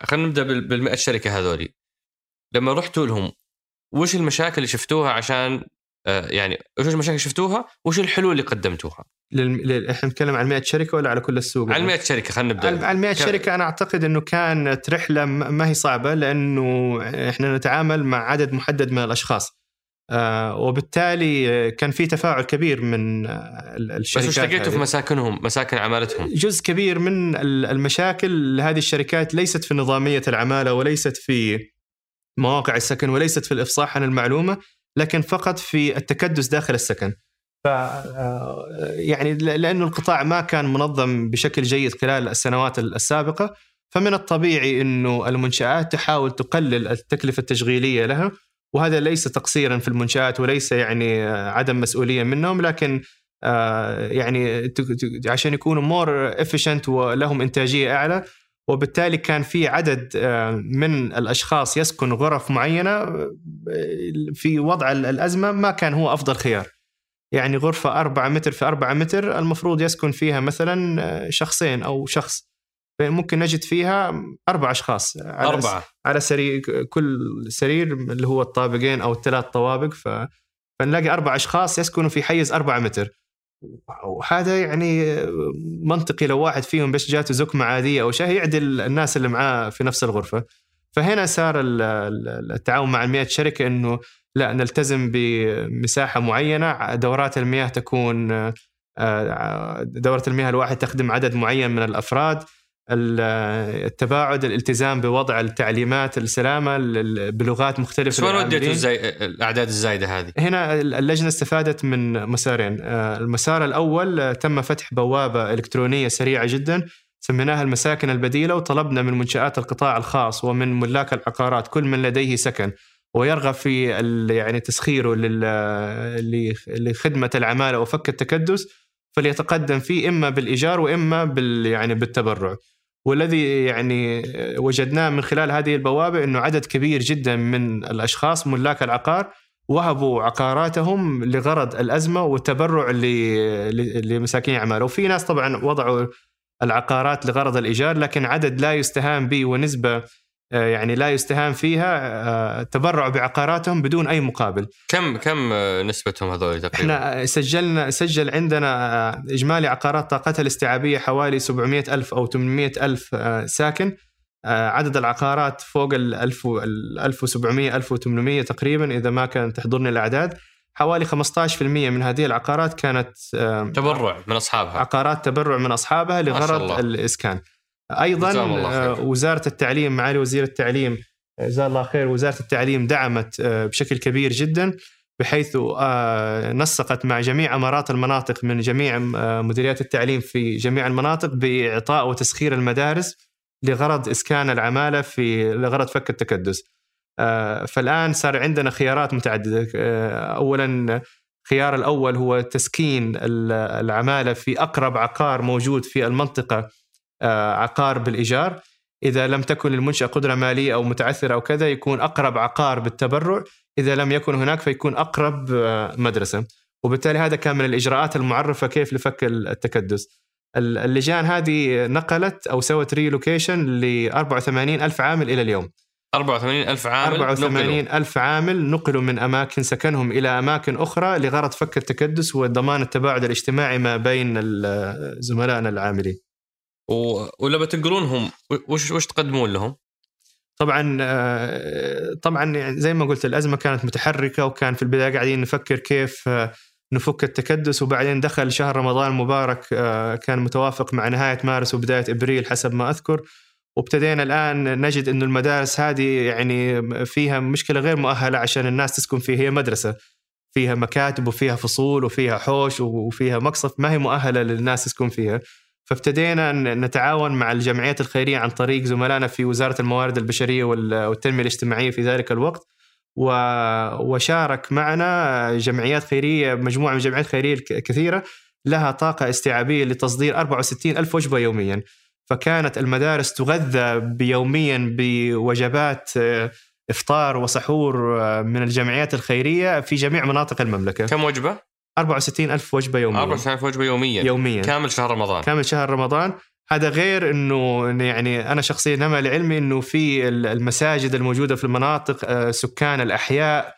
خلينا نبدأ بال شركه هذولي. لما رحتوا لهم وش المشاكل اللي شفتوها عشان آه، يعني وش المشاكل اللي شفتوها؟ وش الحلول اللي قدمتوها؟
لل... إحنا نتكلم عن 100 شركة ولا على كل السوق؟
على 100 شركة خلينا نبدأ.
على 100 ك... شركة أنا أعتقد إنه كانت رحلة ما هي صعبة لأنه إحنا نتعامل مع عدد محدد من الأشخاص. وبالتالي كان في تفاعل كبير من الشركات
بس وش لقيتوا في مساكنهم مساكن عمالتهم؟
جزء كبير من المشاكل لهذه الشركات ليست في نظامية العمالة وليست في مواقع السكن وليست في الإفصاح عن المعلومة لكن فقط في التكدس داخل السكن. ف آه، يعني لأنه القطاع ما كان منظم بشكل جيد خلال السنوات السابقة فمن الطبيعي إنه المنشآت تحاول تقلل التكلفة التشغيلية لها وهذا ليس تقصيرا في المنشآت وليس يعني عدم مسؤولية منهم لكن آه، يعني عشان يكونوا more efficient ولهم إنتاجية أعلى وبالتالي كان في عدد آه، من الأشخاص يسكن غرف معينة آه، في وضع الأزمة ما كان هو أفضل خيار. يعني غرفة 4 متر في 4 متر المفروض يسكن فيها مثلا شخصين أو شخص. ممكن نجد فيها أربع أشخاص.
على أربعة.
على سرير كل سرير اللي هو الطابقين أو الثلاث طوابق ف فنلاقي أربع أشخاص يسكنوا في حيز أربعة متر. وهذا يعني منطقي لو واحد فيهم بس جاته زكمه عادية أو شيء يعدل الناس اللي معاه في نفس الغرفة. فهنا صار التعاون مع المياه شركه إنه لا نلتزم بمساحة معينة. دورات المياه تكون آه، دورة المياه الواحد تخدم عدد معين من الأفراد. التباعد الالتزام بوضع التعليمات السلامة بلغات مختلفة
شلون وديتوا الزي... الأعداد الزايدة هذه؟
هنا اللجنة استفادت من مسارين، آه، المسار الأول آه، تم فتح بوابة إلكترونية سريعة جدا سميناها المساكن البديلة وطلبنا من منشآت القطاع الخاص ومن ملاك العقارات كل من لديه سكن ويرغب في يعني تسخيره لخدمة العمالة وفك التكدس فليتقدم فيه إما بالإيجار وإما بال يعني بالتبرع. والذي يعني وجدناه من خلال هذه البوابة إنه عدد كبير جدا من الأشخاص ملاك العقار وهبوا عقاراتهم لغرض الأزمة والتبرع لمساكين اعمال وفي ناس طبعا وضعوا العقارات لغرض الإيجار لكن عدد لا يستهان به ونسبة يعني لا يستهان فيها آه، تبرعوا بعقاراتهم بدون أي مقابل.
كم كم نسبتهم هذول
تقريبا؟ إحنا سجلنا سجل عندنا آه، إجمالي عقارات طاقتها الاستيعابية حوالي 700 ألف أو 800 ألف ساكن. عدد العقارات فوق ال 1000 1700 1800 تقريبا إذا ما كان تحضرني الأعداد. حوالي 15% من هذه العقارات كانت
تبرع من أصحابها.
عقارات تبرع من أصحابها لغرض الإسكان. أيضا وزارة التعليم معالي وزير التعليم جزاه الله خير وزارة التعليم دعمت بشكل كبير جدا بحيث نسقت مع جميع امارات المناطق من جميع مديريات التعليم في جميع المناطق بإعطاء وتسخير المدارس لغرض إسكان العمالة في لغرض فك التكدس. آه، فالآن صار عندنا خيارات متعددة آه، اولا الخيار الأول هو تسكين العمالة في أقرب عقار موجود في المنطقة آه، عقار بالإيجار. إذا لم تكن للمنشاه قدرة مالية أو متعثرة أو كذا يكون أقرب عقار بالتبرع. إذا لم يكن هناك فيكون أقرب مدرسة. وبالتالي هذا كان من الإجراءات المعرفة كيف لفك التكدس. اللجان هذه نقلت أو سوت relocation ل 84 ألف عامل إلى اليوم.
84 ألف عامل
84 نقلوا. ألف عامل نقلوا من أماكن سكنهم إلى أماكن أخرى لغرض فك التكدس وضمان التباعد الاجتماعي ما بين زملائنا العاملين.
و... ولما تنقلونهم وش وش تقدمون لهم؟
طبعا آه، طبعا يعني زي ما قلت الأزمة كانت متحركة وكان في البداية قاعدين نفكر كيف آه، نفك التكدس. وبعدين دخل شهر رمضان المبارك آه، كان متوافق مع نهاية مارس وبداية إبريل حسب ما أذكر. وابتدينا الآن نجد إنه المدارس هذه يعني فيها مشكلة غير مؤهلة عشان الناس تسكن فيها. هي مدرسة فيها مكاتب وفيها فصول وفيها حوش وفيها مقصف ما هي مؤهلة للناس تسكن فيها. فابتدينا نتعاون مع الجمعيات الخيرية عن طريق زملائنا في وزارة الموارد البشرية والتنمية الاجتماعية في ذلك الوقت. وشارك معنا جمعيات خيرية مجموعة من الجمعيات الخيريه كثيرة لها طاقة استيعابية لتصدير 64 ألف وجبة يوميا. فكانت المدارس تغذى بيوميا بوجبات آه، إفطار وسحور آه، من الجمعيات الخيرية في جميع مناطق المملكة.
كم وجبة؟
64 ألف وجبة يوميا
64 ألف وجبة يوميا.
يوميا.
كامل شهر رمضان.
كامل شهر رمضان. هذا غير إنه يعني أنا شخصيا نما لعلمي إنه في المساجد الموجودة في المناطق آه، سكان الأحياء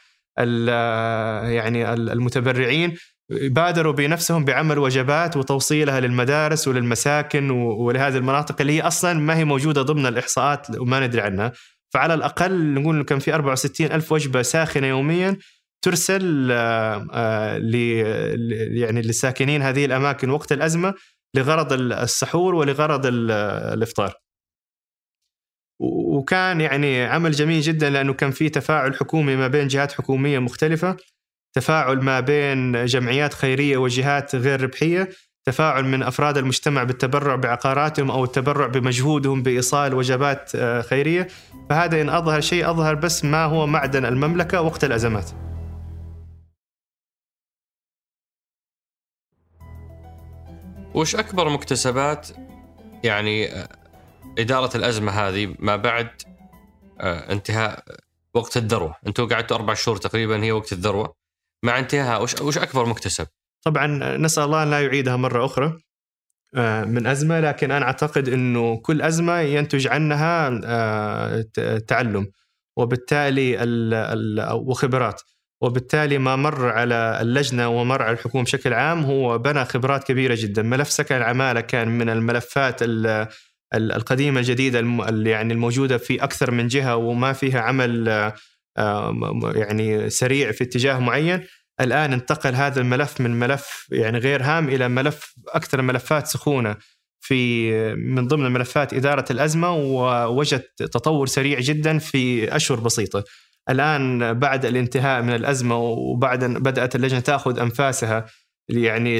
يعني المتبرعين بادروا بنفسهم بعمل وجبات وتوصيلها للمدارس وللمساكن ولهذه المناطق اللي هي أصلا ما هي موجودة ضمن الإحصاءات وما ندري عنها. فعلى الأقل نقول كان في 64 ألف وجبة ساخنة يوميا. ترسل آه، آه، يعني للساكنين هذه الأماكن وقت الأزمة لغرض السحور ولغرض الإفطار. وكان يعني عمل جميل جدا لأنه كان في تفاعل حكومي ما بين جهات حكومية مختلفة تفاعل ما بين جمعيات خيرية وجهات غير ربحية تفاعل من أفراد المجتمع بالتبرع بعقاراتهم أو التبرع بمجهودهم بإيصال وجبات آه، خيرية فهذا إن أظهر شيء أظهر بس ما هو معدن المملكة وقت الأزمات
وش أكبر مكتسبات يعني آه، إدارة الأزمة هذه ما بعد آه، انتهاء وقت الذروة، أنتم قعدتوا أربع شهور تقريبا هي وقت الذروة. مع انتهاء وش وش أكبر مكتسب؟
طبعا نسأل الله أن لا يعيدها مرة أخرى آه، من أزمة لكن أنا أعتقد إنه كل أزمة ينتج عنها تعلم وبالتالي وخبرات. وبالتالي ما مر على اللجنة ومر على الحكومة بشكل عام هو بنى خبرات كبيرة جدا، ملف سكن العمالة كان من الملفات القديمة الجديدة يعني الموجودة في أكثر من جهة وما فيها عمل يعني سريع في اتجاه معين، الآن انتقل هذا الملف من ملف يعني غير هام إلى ملف أكثر ملفات سخونة في من ضمن ملفات إدارة الأزمة ووجد تطور سريع جدا في أشهر بسيطة. الآن بعد الانتهاء من الأزمة وبعد أن بدأت اللجنة تأخذ أنفاسها يعني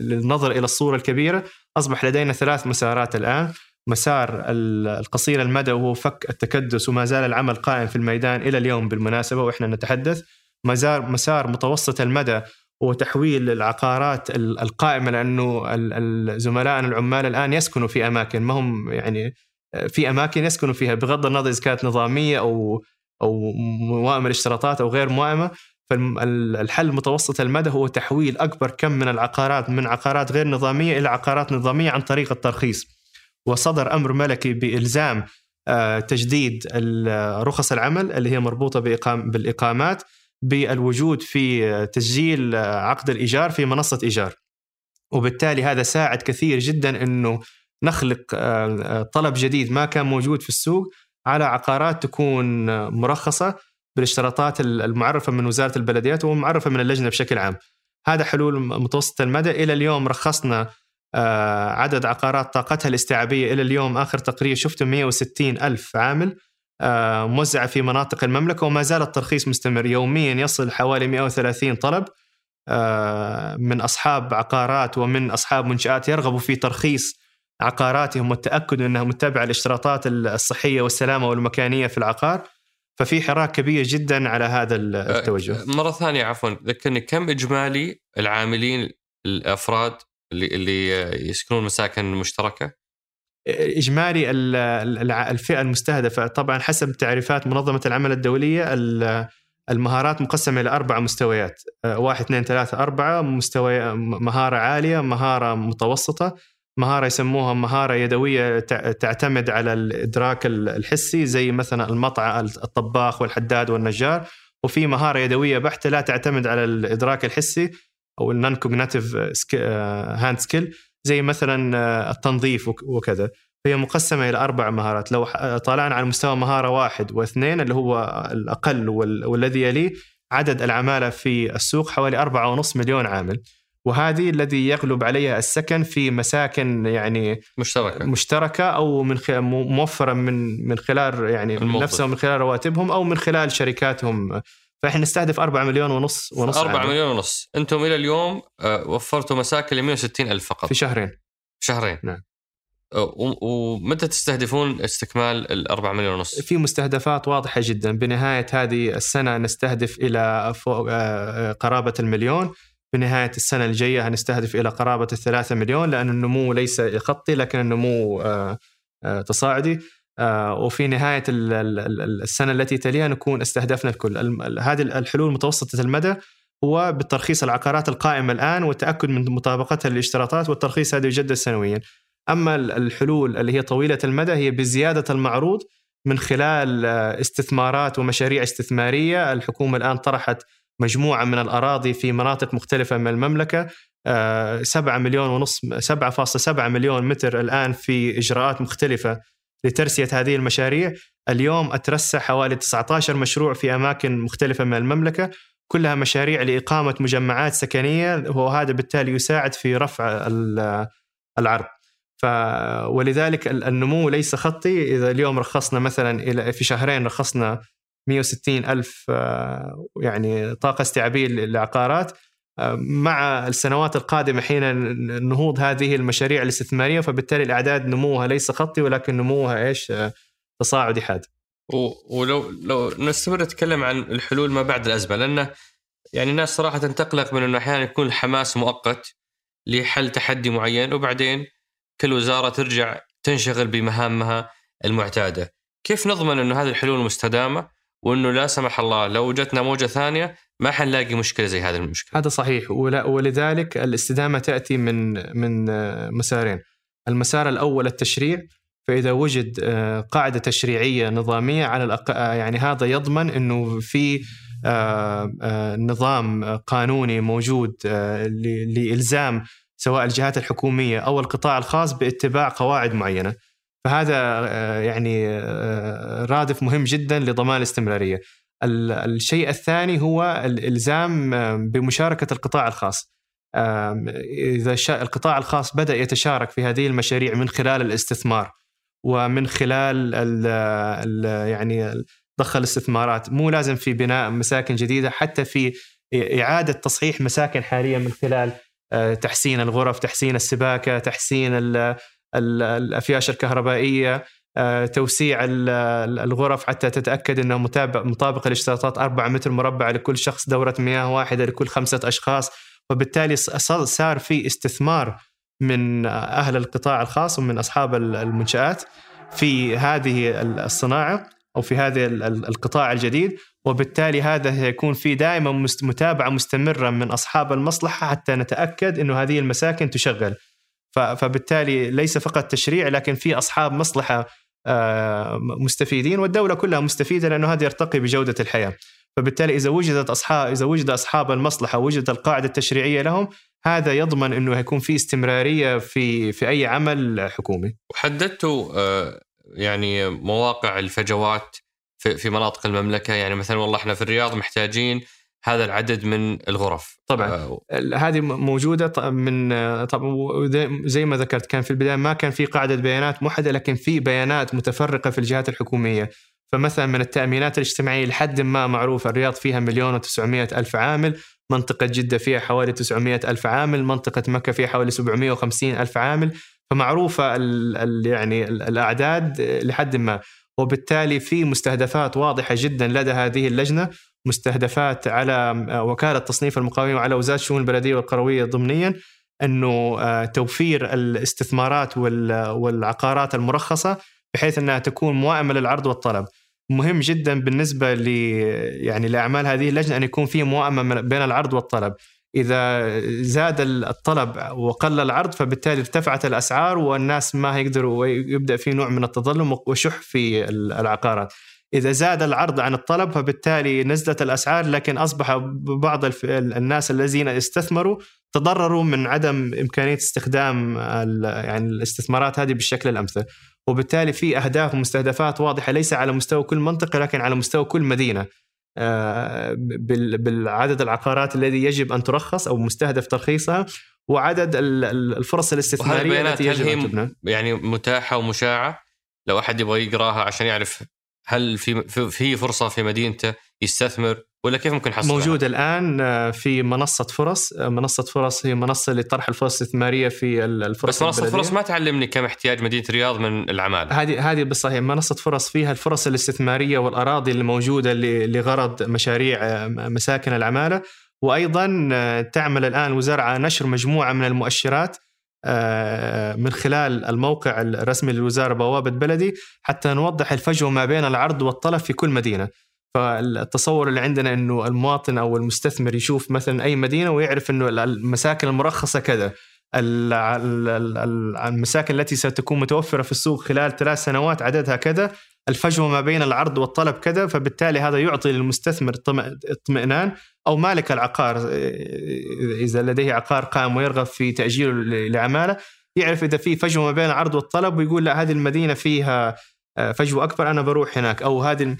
للنظر إلى الصورة الكبيرة أصبح لدينا ثلاث مسارات الآن. مسار القصير المدى وهو فك التكدس وما زال العمل قائم في الميدان إلى اليوم بالمناسبة وإحنا نتحدث. مسار مسار متوسط المدى وتحويل العقارات القائمة لأنه زملائنا العمال الآن يسكنوا في أماكن ما هم يعني في أماكن يسكنوا فيها بغض النظر إذا كانت نظامية أو أو موائمه الاشتراطات أو غير موائمه فالحل متوسط المدى هو تحويل أكبر كم من العقارات من عقارات غير نظامية إلى عقارات نظامية عن طريق الترخيص. وصدر أمر ملكي بإلزام آه، تجديد رخص العمل اللي هي مربوطة بالإقامات بالوجود في تسجيل عقد الإيجار في منصة إيجار. وبالتالي هذا ساعد كثير جدا إنه نخلق آه، آه، طلب جديد ما كان موجود في السوق على عقارات تكون مرخصة بالاشتراطات المعرفة من وزارة البلديات ومعرفة من اللجنة بشكل عام. هذا حلول متوسطه المدى إلى اليوم رخصنا آه، عدد عقارات طاقتها الاستيعابية إلى اليوم آخر تقرير شفته 160 ألف عامل آه، موزعة في مناطق المملكة وما زال الترخيص مستمر يوميا يصل حوالي 130 طلب آه، من أصحاب عقارات ومن أصحاب منشآت يرغبوا في ترخيص عقاراتهم والتأكد انها متبعه الاشتراطات الصحية والسلامة والمكانية في العقار ففي حراك كبير جدا على هذا التوجه.
مرة ثانية عفوا ذكرني كم إجمالي العاملين الأفراد اللي اللي يسكنون مساكن مشتركة؟
إجمالي الفئة المستهدفة طبعا حسب تعريفات منظمة العمل الدولية المهارات مقسمة إلى أربع مستويات واحد اثنين ثلاثة أربعة مستوى مهارة عالية مهارة متوسطة مهارة يسموها مهارة يدوية تعتمد على الإدراك الحسي زي مثلا المطعم الطباخ والحداد والنجار. وفي مهارة يدوية بحتة لا تعتمد على الإدراك الحسي أو ال non cognitive hand skill زي مثلا آه، التنظيف وكذا. فهي مقسمة إلى أربع مهارات. لو طالعنا على مستوى مهارة واحد واثنين اللي هو الأقل والذي يليه عدد العمالة في السوق حوالي 4.5 مليون عامل. وهذه الذي يغلب عليها السكن في مساكن يعني
مشتركة.
مشتركة أو من موفرة من من خلال يعني من نفسهم من خلال رواتبهم أو من خلال شركاتهم. فإحنا نستهدف 4 مليون ونص ونص
4 مليون ونص. أنتم إلى اليوم آه، وفرتوا مساكن ل 160 ألف فقط.
في شهرين.
شهرين.
نعم.
آه، ومتى تستهدفون استكمال ال 4 مليون ونص؟
في مستهدفات واضحة جدا. بنهاية هذه السنة نستهدف إلى فوق آه، قرابة المليون. بنهايه السنة الجاية هنستهدف إلى قرابة الثلاثة مليون لأن النمو ليس خطي لكن النمو تصاعدي. آه، وفي نهاية السنة التي تليها نكون استهدفنا الكل. هذه الحلول متوسطة المدى هو بالترخيص العقارات القائمة الآن والتأكد من مطابقتها للاشتراطات والترخيص هذا يجدد سنويا. أما الحلول اللي هي طويلة المدى هي بزيادة المعروض من خلال آه، استثمارات ومشاريع استثمارية. الحكومة الآن طرحت مجموعة من الأراضي في مناطق مختلفة من المملكة. 7 آه، مليون ونص 7.7 مليون متر الآن في إجراءات مختلفة لترسية هذه المشاريع. اليوم أترسى حوالي 19 مشروع في أماكن مختلفة من المملكة. كلها مشاريع لإقامة مجمعات سكنية وهذا بالتالي يساعد في رفع العرض. ف ولذلك النمو ليس خطي. إذا اليوم رخصنا مثلا إلى في شهرين رخصنا 160 ألف آه، يعني طاقة استيعابية للعقارات. مع السنوات القادمة حين نهوض هذه المشاريع الاستثمارية فبالتالي الأعداد نموها ليس خطي ولكن نموها إيش؟ تصاعدي حاد.
ولو لو نستمر نتكلم عن الحلول ما بعد الأزمة لأنه يعني الناس صراحة تقلق من أنه أحيانا يكون الحماس مؤقت لحل تحدي معين وبعدين كل وزارة ترجع تنشغل بمهامها المعتادة. كيف نضمن أنه هذه الحلول مستدامة؟ وأنه لا سمح الله لو جتنا موجة ثانية ما حنلاقي مشكلة زي هذه المشكلة.
هذا صحيح. ولذلك الاستدامة تأتي من من مسارين. المسار الأول التشريع فإذا وجد آه، قاعدة تشريعية نظامية على الأق... آه، يعني هذا يضمن إنه في آه، نظام قانوني موجود لإلزام سواء الجهات الحكومية أو القطاع الخاص باتباع قواعد معينة. فهذا يعني رادف مهم جدا لضمان الاستمرارية. الشيء الثاني هو الالزام بمشاركة القطاع الخاص. إذا القطاع الخاص بدأ يتشارك في هذه المشاريع من خلال الاستثمار ومن خلال ال ال يعني ضخ الاستثمارات مو لازم في بناء مساكن جديدة حتى في إعادة تصحيح مساكن حاليا من خلال تحسين الغرف تحسين السباكة تحسين الافياش الكهربائية آه، توسيع الغرف حتى تتأكد إنه متابع مطابق لاشتراطات 4 متر مربع لكل شخص دورة مياه واحدة لكل خمسة أشخاص. وبالتالي صار في استثمار من أهل القطاع الخاص ومن أصحاب المنشآت في هذه الصناعة أو في هذا القطاع الجديد. وبالتالي هذا يكون في دائما متابعة مستمرة من أصحاب المصلحة حتى نتأكد إنه هذه المساكن تشغل. فبالتالي ليس فقط تشريع لكن في أصحاب مصلحة آه، مستفيدين والدولة كلها مستفيدة لأنه هذا يرتقي بجودة الحياة. فبالتالي إذا وجدت اصحاب إذا وجد أصحاب المصلحة وجدت القاعدة التشريعية لهم هذا يضمن إنه يكون في استمرارية في في أي عمل حكومي.
وحددتوا آه، يعني مواقع الفجوات في, في مناطق المملكة؟ يعني مثلا والله إحنا في الرياض محتاجين هذا العدد من الغرف.
طبعا هذه موجودة من طبعا زي ما ذكرت كان في البداية ما كان في قاعدة بيانات موحدة لكن في بيانات متفرقة في الجهات الحكومية. فمثلا من التأمينات الاجتماعية لحد ما معروف الرياض فيها مليون و900 ألف عامل منطقة جدة فيها حوالي 900 ألف عامل منطقة مكة فيها حوالي 750 ألف عامل. فمعروفة ال ال يعني الأعداد لحد ما. وبالتالي في مستهدفات واضحة جدا لدى هذه اللجنة. مستهدفات على وكالة تصنيف المقاولين وعلى وزارة الشؤون البلدية والقروية ضمنيا أنه آه، توفير الاستثمارات والعقارات المرخصة بحيث أنها تكون موائمه للعرض والطلب. مهم جدا بالنسبة ل يعني لأعمال هذه اللجنة أن يكون في موائمه بين العرض والطلب. إذا زاد الطلب وقل العرض فبالتالي ارتفعت الأسعار والناس ما هيقدروا ويبدأ في نوع من التظلم وشح في العقارات. إذا زاد العرض عن الطلب فبالتالي نزلت الأسعار لكن أصبح بعض الناس الذين استثمروا تضرروا من عدم إمكانية استخدام يعني الاستثمارات هذه بالشكل الأمثل. وبالتالي في أهداف ومستهدفات واضحة ليس على مستوى كل منطقة لكن على مستوى كل مدينة. آه، بالعدد العقارات الذي يجب أن ترخص أو مستهدف ترخيصها وعدد الفرص الاستثمارية التي يجب
أن تبنى. يعني متاحة ومشاعة؟ لو أحد يبغى يقراها عشان يعرف هل في في فرصة في مدينته يستثمر ولا كيف ممكن يحصلها؟
موجود الآن آه، في منصة فرص، آه، منصة فرص هي منصة لطرح الفرص الاستثمارية في الفرص
بس منصة فرص ما تعلمني كم احتياج مدينة الرياض من العماله.
هذه هذه بالصحيح منصة فرص فيها الفرص الاستثمارية والأراضي الموجودة لغرض مشاريع آه، مساكن العمالة وأيضا تعمل الآن وزاره على نشر مجموعة من المؤشرات من خلال الموقع الرسمي للوزارة بوابة بلدي حتى نوضح الفجوه ما بين العرض والطلب في كل مدينة. فالتصور اللي عندنا إنه المواطن أو المستثمر يشوف مثلا أي مدينة ويعرف إنه المساكن المرخصة كذا المساكن التي ستكون متوفرة في السوق خلال ثلاث سنوات عددها كذا الفجوه ما بين العرض والطلب كذا فبالتالي هذا يعطي للمستثمر اطمئنان أو مالك العقار إذا لديه عقار قائم ويرغب في تأجيله لعماله يعرف إذا في فجوه ما بين العرض والطلب ويقول لا هذه المدينة فيها آه، فجوه أكبر أنا بروح هناك أو هذه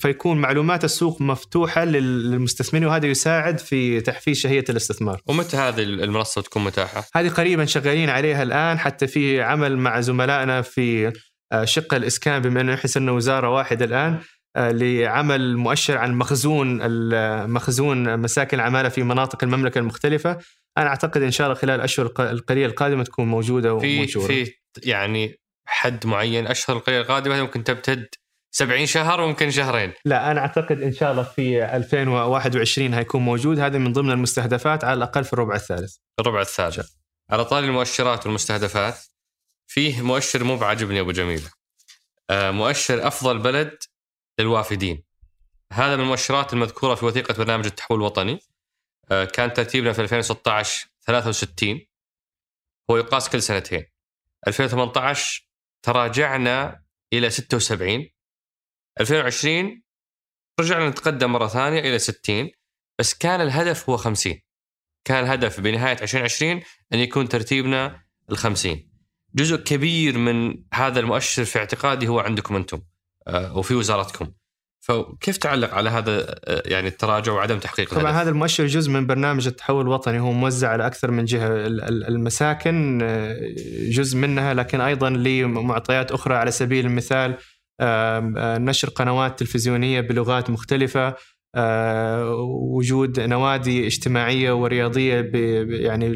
فيكون معلومات السوق مفتوحة للمستثمرين وهذا يساعد في تحفيز شهية الاستثمار.
ومتى هذه المنصة تكون متاحة؟
هذه قريبا شغالين عليها الآن حتى في عمل مع زملائنا في شق الإسكان بما أنه نحس أنه وزارة واحدة الآن آه، لعمل مؤشر عن مخزون مخزون مساكن العمالة في مناطق المملكة المختلفة. أنا أعتقد إن شاء الله خلال الأشهر القليله القادمة تكون موجودة
ومنشوره في في يعني حد معين أشهر القليله القادمة ممكن تمتد 70 شهر وممكن شهرين.
لا أنا أعتقد إن شاء الله في 2021 هيكون موجود. هذا من ضمن المستهدفات على الأقل في الربع الثالث.
الربع الثالث. على طاري المؤشرات والمستهدفات فيه مؤشر مو بعجبني أبو جميل. آه، مؤشر أفضل بلد للوافدين. هذا من المؤشرات المذكورة في وثيقة برنامج التحول الوطني. آه، كان ترتيبنا في 2016 63 هو يقاس كل سنتين. 2018 تراجعنا إلى 76 2020 رجعنا نتقدم مرة ثانية إلى 60 بس كان الهدف هو 50 كان الهدف بنهاية 2020 أن يكون ترتيبنا ال 50 جزء كبير من هذا المؤشر في اعتقادي هو عندكم أنتم آه، وفي وزارتكم فكيف تعلق على هذا آه، يعني التراجع وعدم تحقيق
طبعا الهدف؟ هذا المؤشر جزء من برنامج التحول الوطني هو موزع على أكثر من جهة المساكن آه، جزء منها لكن أيضا لمعطيات أخرى على سبيل المثال نشر قنوات تلفزيونية بلغات مختلفة وجود نوادي اجتماعية ورياضية يعني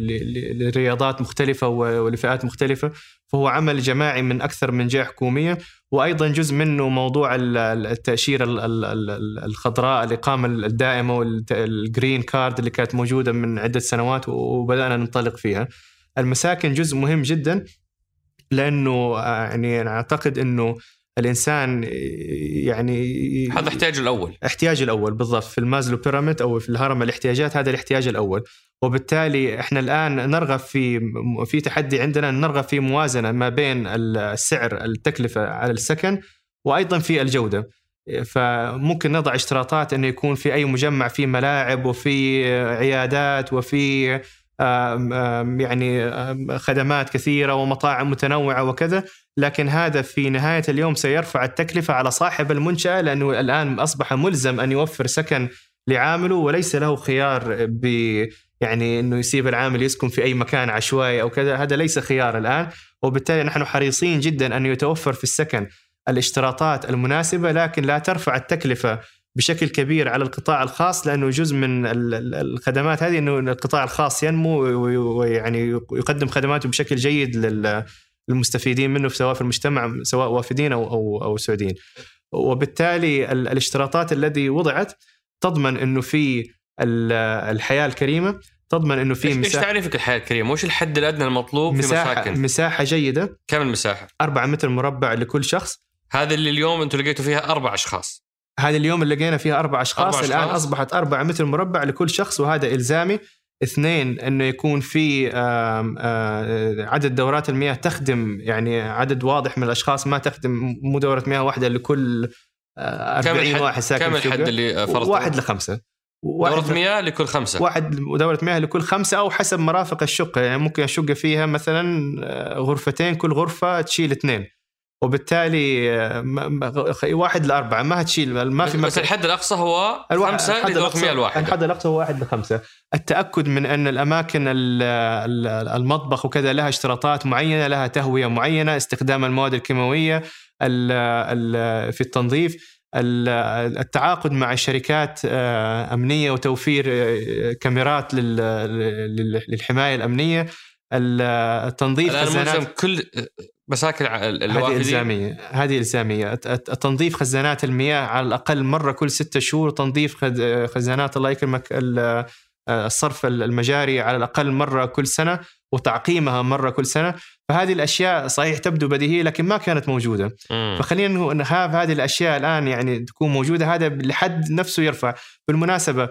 لرياضات مختلفة ولفئات مختلفة فهو عمل جماعي من أكثر من جهة حكومية وأيضا جزء منه موضوع التاشيره الخضراء الإقامة الدائمة والجرين كارد اللي كانت موجودة من عدة سنوات وبدأنا ننطلق فيها. المساكن جزء مهم جدا لأنه يعني أنا أعتقد إنه الإنسان يعني
هذا احتياجه الأول.
احتياج الأول بالضبط. في المازلو بيراميد أو في الهرم الاحتياجات هذا الاحتياج الأول. وبالتالي إحنا الآن نرغب في في تحدي عندنا نرغب في موازنة ما بين السعر التكلفة على السكن وأيضا في الجودة. فممكن نضع اشتراطات إنه يكون في أي مجمع في ملاعب وفي عيادات وفي يعني خدمات كثيرة ومطاعم متنوعة وكذا. لكن هذا في نهاية اليوم سيرفع التكلفة على صاحب المنشأة لأنه الآن أصبح ملزم أن يوفر سكن لعامله وليس له خيار ب يعني إنه يسيب العامل يسكن في أي مكان عشوائي أو كذا هذا ليس خيار الآن. وبالتالي نحن حريصين جدا أن يتوفر في السكن الاشتراطات المناسبة لكن لا ترفع التكلفة بشكل كبير على القطاع الخاص لأنه جزء من الخدمات هذه إنه القطاع الخاص ينمو ويعني يقدم خدماته بشكل جيد للمستفيدين منه سواء في المجتمع سواء وافدين أو أو أو سعوديين. وبالتالي الاشتراطات التي وضعت تضمن إنه في الحياة الكريمة تضمن إنه في
مساحه إيش تعريفك الحياة الكريمة؟ وش الحد الأدنى المطلوب
مساحة
في مساكن؟
مساحة جيدة
كم المساحة؟
4 متر مربع لكل شخص
هذا اللي اليوم أنتم لقيتوا فيها أربع أشخاص
هذا اليوم اللي لقينا فيها أربع أشخاص
أربع
الآن
أشخاص.
أصبحت 4 متر مربع لكل شخص وهذا إلزامي اثنين انه يكون في آه، عدد دورات المياه تخدم يعني عدد واضح من الأشخاص ما تخدم مو دورة مياه واحدة لكل آه،
كم
40
الحد
واحد ساكن
كم الحد. اللي فرضته؟
واحد لخمسة
دورة مياه لكل خمسة
واحد دورة مياه لكل خمسة أو حسب مرافق الشقة يعني ممكن الشقة فيها مثلا آه، غرفتين كل غرفة تشيل اثنين وبالتالي واحد لأربعة ما هتشيل ما في
بس الحد الأقصى هو
الواحد- الأقصى-
مياه الواحدة.
الحد الأقصى هو واحد لخمسة. التأكد من أن الأماكن ال- ال- المطبخ وكذا لها اشتراطات معينة لها تهوية معينة استخدام المواد الكيماوية ال- ال- في التنظيف ال- التعاقد مع شركات آه، أمنية وتوفير آه، كاميرات لل- لل- للحماية الأمنية ال- التنظيف
ملزم كل مساكن الع-
هذه إلزامية. هذه الت- تنظيف خزانات المياه على الأقل مرة كل ستة شهور تنظيف خز- خزانات الله يكرمك ال- الصرف المجاري على الأقل مرة كل سنة وتعقيمها مرة كل سنة. فهذه الأشياء صحيح تبدو بديهية لكن ما كانت موجودة.
مم.
فخلينا نهو- نخاف هذه الأشياء الآن يعني تكون موجودة. هذا لحد نفسه يرفع. بالمناسبة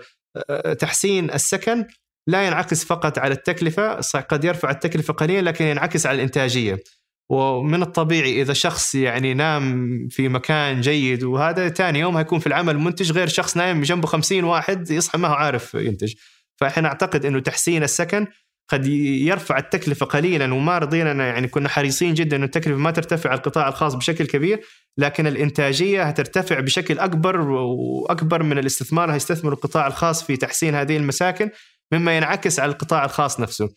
تحسين السكن لا ينعكس فقط على التكلفة قد يرفع التكلفة قليلا لكن ينعكس على الإنتاجية. ومن الطبيعي إذا شخص يعني نام في مكان جيد وهذا ثاني يوم هيكون في العمل منتج غير شخص نايم جنبه خمسين واحد يصحى ما هو عارف ينتج فإحنا أعتقد إنه تحسين السكن قد يرفع التكلفة قليلا وما رضينا يعني كنا حريصين جدا إنه التكلفة ما ترتفع على القطاع الخاص بشكل كبير لكن الإنتاجية هترتفع بشكل أكبر وأكبر من الاستثمار هيستثمر القطاع الخاص في تحسين هذه المساكن مما ينعكس على القطاع الخاص نفسه.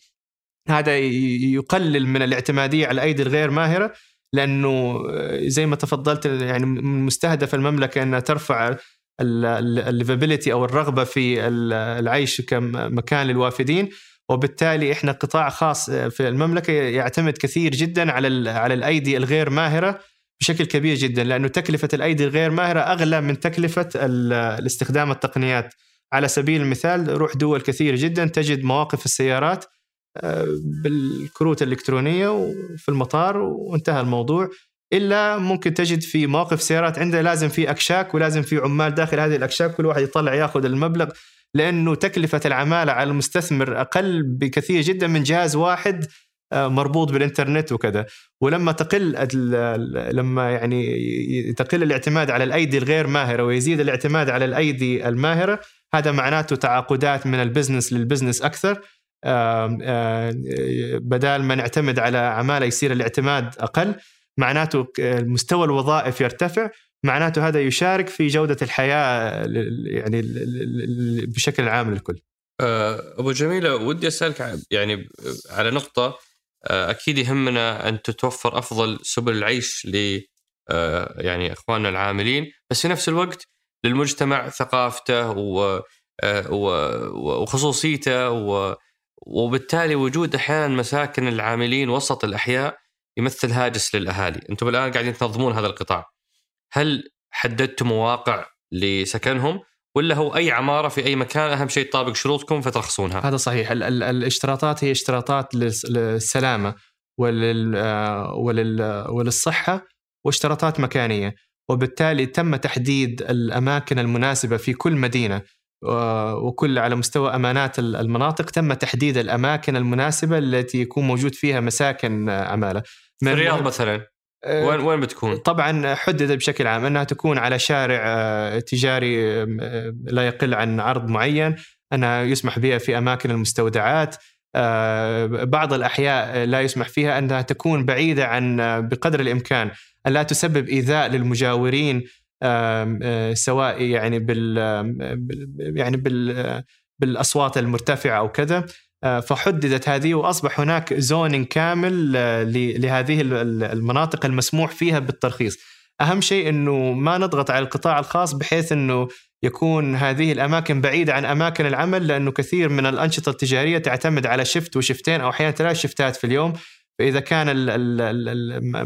هذا يقلل من الاعتمادية على الأيدي الغير ماهرة لأنه زي ما تفضلت يعني من مستهدف المملكة أنها ترفع الليفابيلتي أو الرغبة في ال- العيش كمكان للوافدين. وبالتالي إحنا قطاع خاص في المملكة يعتمد كثير جدا على على الأيدي الغير ماهرة بشكل كبير جدا لأنه تكلفة الأيدي الغير ماهرة أغلى من تكلفة ال- الاستخدام التقنيات. على سبيل المثال روح دول كثير جدا تجد مواقف السيارات آه، بالكروت الإلكترونية وفي المطار وانتهى الموضوع. إلا ممكن تجد في مواقف سيارات عنده لازم في أكشاك ولازم في عمال داخل هذه الأكشاك كل واحد يطلع يأخذ المبلغ لأنه تكلفة العمالة على المستثمر أقل بكثير جدا من جهاز واحد آه، مربوط بالإنترنت وكذا. ولما تقل لما يعني تقل الاعتماد على الأيدي الغير ماهرة ويزيد الاعتماد على الأيدي الماهرة هذا معناته تعاقدات من ال business لل business أكثر. بدال ما نعتمد على عماله يصير الاعتماد أقل معناته مستوى الوظائف يرتفع معناته هذا يشارك في جودة الحياة يعني بشكل عام للكل.
آه، أبو جميلة ودي أسألك يعني على نقطة آه، أكيد يهمنا أن تتوفر أفضل سبل العيش ل آه، يعني إخواننا العاملين بس في نفس الوقت للمجتمع ثقافته آه، و- وخصوصيته و- وبالتالي وجود أحيانا مساكن العاملين وسط الأحياء يمثل هاجس للأهالي، أنتم الآن قاعدين تنظمون هذا القطاع. هل حددتم مواقع لسكنهم ولا هو أي عمارة في أي مكان؟ أهم شيء تطابق شروطكم فترخصونها؟
هذا صحيح. ال- ال- الاشتراطات هي اشتراطات للس- للسلامة ولل آه، ولل وللصحة واشتراطات مكانية. وبالتالي تم تحديد الأماكن المناسبة في كل مدينة. وكل على مستوى أمانات ال- المناطق تم تحديد الأماكن المناسبة التي يكون موجود فيها مساكن آه، عماله
في الرياض مثلا؟
آه،
وين وين بتكون؟
طبعا حددت بشكل عام أنها تكون على شارع آه، تجاري آه، لا يقل عن عرض معين. أنها يسمح بها في أماكن المستودعات. بعض الأحياء لا يسمح فيها أنها تكون بعيدة عن بقدر الإمكان. ان لا تسبب إيذاء للمجاورين سواء يعني بال يعني بال بالأصوات المرتفعة أو كذا. فحددت هذه وأصبح هناك زونين كامل لهذه المناطق المسموح فيها بالترخيص. أهم شيء إنه ما نضغط على القطاع الخاص بحيث إنه يكون هذه الأماكن بعيدة عن أماكن العمل لأنه كثير من الأنشطة التجارية تعتمد على شفت وشفتين أو أحيانا ثلاث شفتات في اليوم. فإذا كان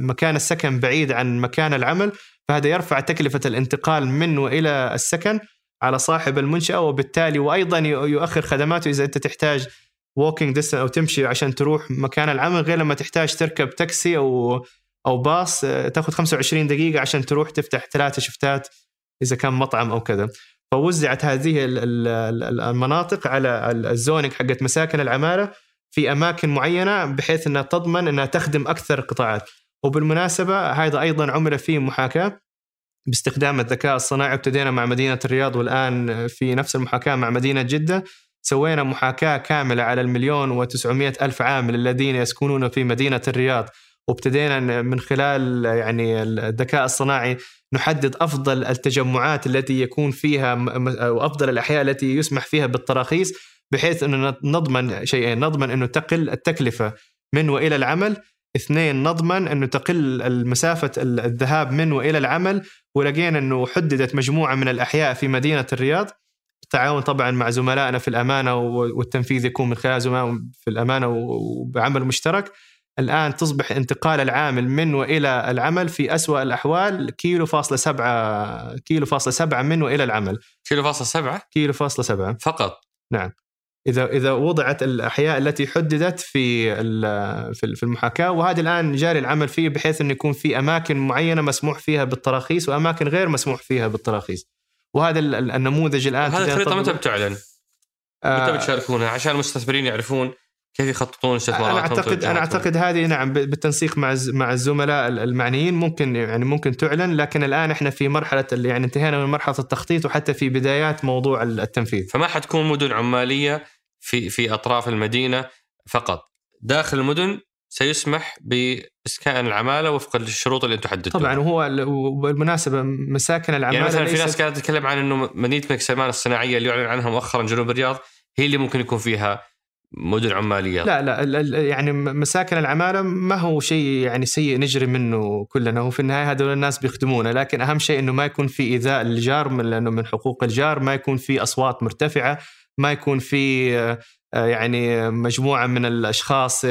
مكان السكن بعيد عن مكان العمل فهذا يرفع تكلفة الانتقال من وإلى السكن على صاحب المنشأة وبالتالي وأيضا يؤخر خدماته إذا أنت تحتاج walking distance أو تمشي عشان تروح مكان العمل غير لما تحتاج تركب تاكسي أو أو باص تأخذ 25 دقيقة عشان تروح تفتح ثلاثة شفتات إذا كان مطعم أو كذا. فوزعت هذه المناطق على ال zoning حقت مساكن العمالة في أماكن معينة بحيث إنها تضمن إنها تخدم أكثر القطاعات وبالمناسبة هذا أيضا عمل فيه محاكاة باستخدام الذكاء الصناعي. ابتدينا مع مدينة الرياض والآن في نفس المحاكاة مع مدينة جدة. سوينا محاكاة كاملة على المليون وتسعمائة ألف عامل الذين يسكنون في مدينة الرياض. وابتدينا من خلال يعني الذكاء الصناعي نحدد أفضل التجمعات التي يكون فيها أو افضل الأحياء التي يسمح فيها بالتراخيص بحيث انه نضمن شيئين. نضمن انه تقل التكلفة من وإلى العمل اثنين نضمن إنه تقل المسافة الذهاب من وإلى العمل ولقينا إنه حددت مجموعة من الأحياء في مدينة الرياض. بالتعاون طبعا مع زملائنا في الأمانة والتنفيذ يكون من خلال زملاء في الأمانة وبعمل مشترك. الآن تصبح انتقال العامل من وإلى العمل في أسوأ الأحوال كيلو فاصلة سبعة كيلو فاصلة سبعة من وإلى العمل.
كيلو فاصلة سبعة؟
كيلو فاصلة سبعة.
فقط؟
نعم. إذا إذا وضعت الأحياء التي حددت في في المحاكاة وهذا الآن جاري العمل فيه بحيث أنه يكون في أماكن معينة مسموح فيها بالتراخيص وأماكن غير مسموح فيها بالتراخيص وهذا النموذج الآن
هذه الخريطة متى بتعلن؟ متى آه، بتشاركونها عشان المستثمرين يعرفون كيف يخططون استثماراتهم
أنا اعتقد أنا أعتقد هذه نعم بالتنسيق مع مع الزملاء المعنيين ممكن يعني ممكن تعلن لكن الآن إحنا في مرحلة اللي يعني انتهينا من مرحلة التخطيط وحتى في بدايات موضوع التنفيذ.
فما حتكون مدن عمالية في في أطراف المدينة فقط. داخل المدن سيسمح بإسكان العمالة وفق الشروط اللي أنتم حددتوها.
طبعا وهو بالمناسبه مساكن العمالة
يعني مثلا في ناس كانت تتكلم عن إنه مدينة ملك سلمان الصناعية اللي يعلن عنها مؤخرا جنوب الرياض هي اللي ممكن يكون فيها مدن عماليه
لا لا يعني مساكن العمالة ما هو شيء يعني سيء نجري منه كلنا وفي النهاية هذول الناس بيخدمونا لكن أهم شيء إنه ما يكون في إيذاء للجار من لأنه من حقوق الجار ما يكون في أصوات مرتفعة ما يكون في آه، يعني مجموعة من الأشخاص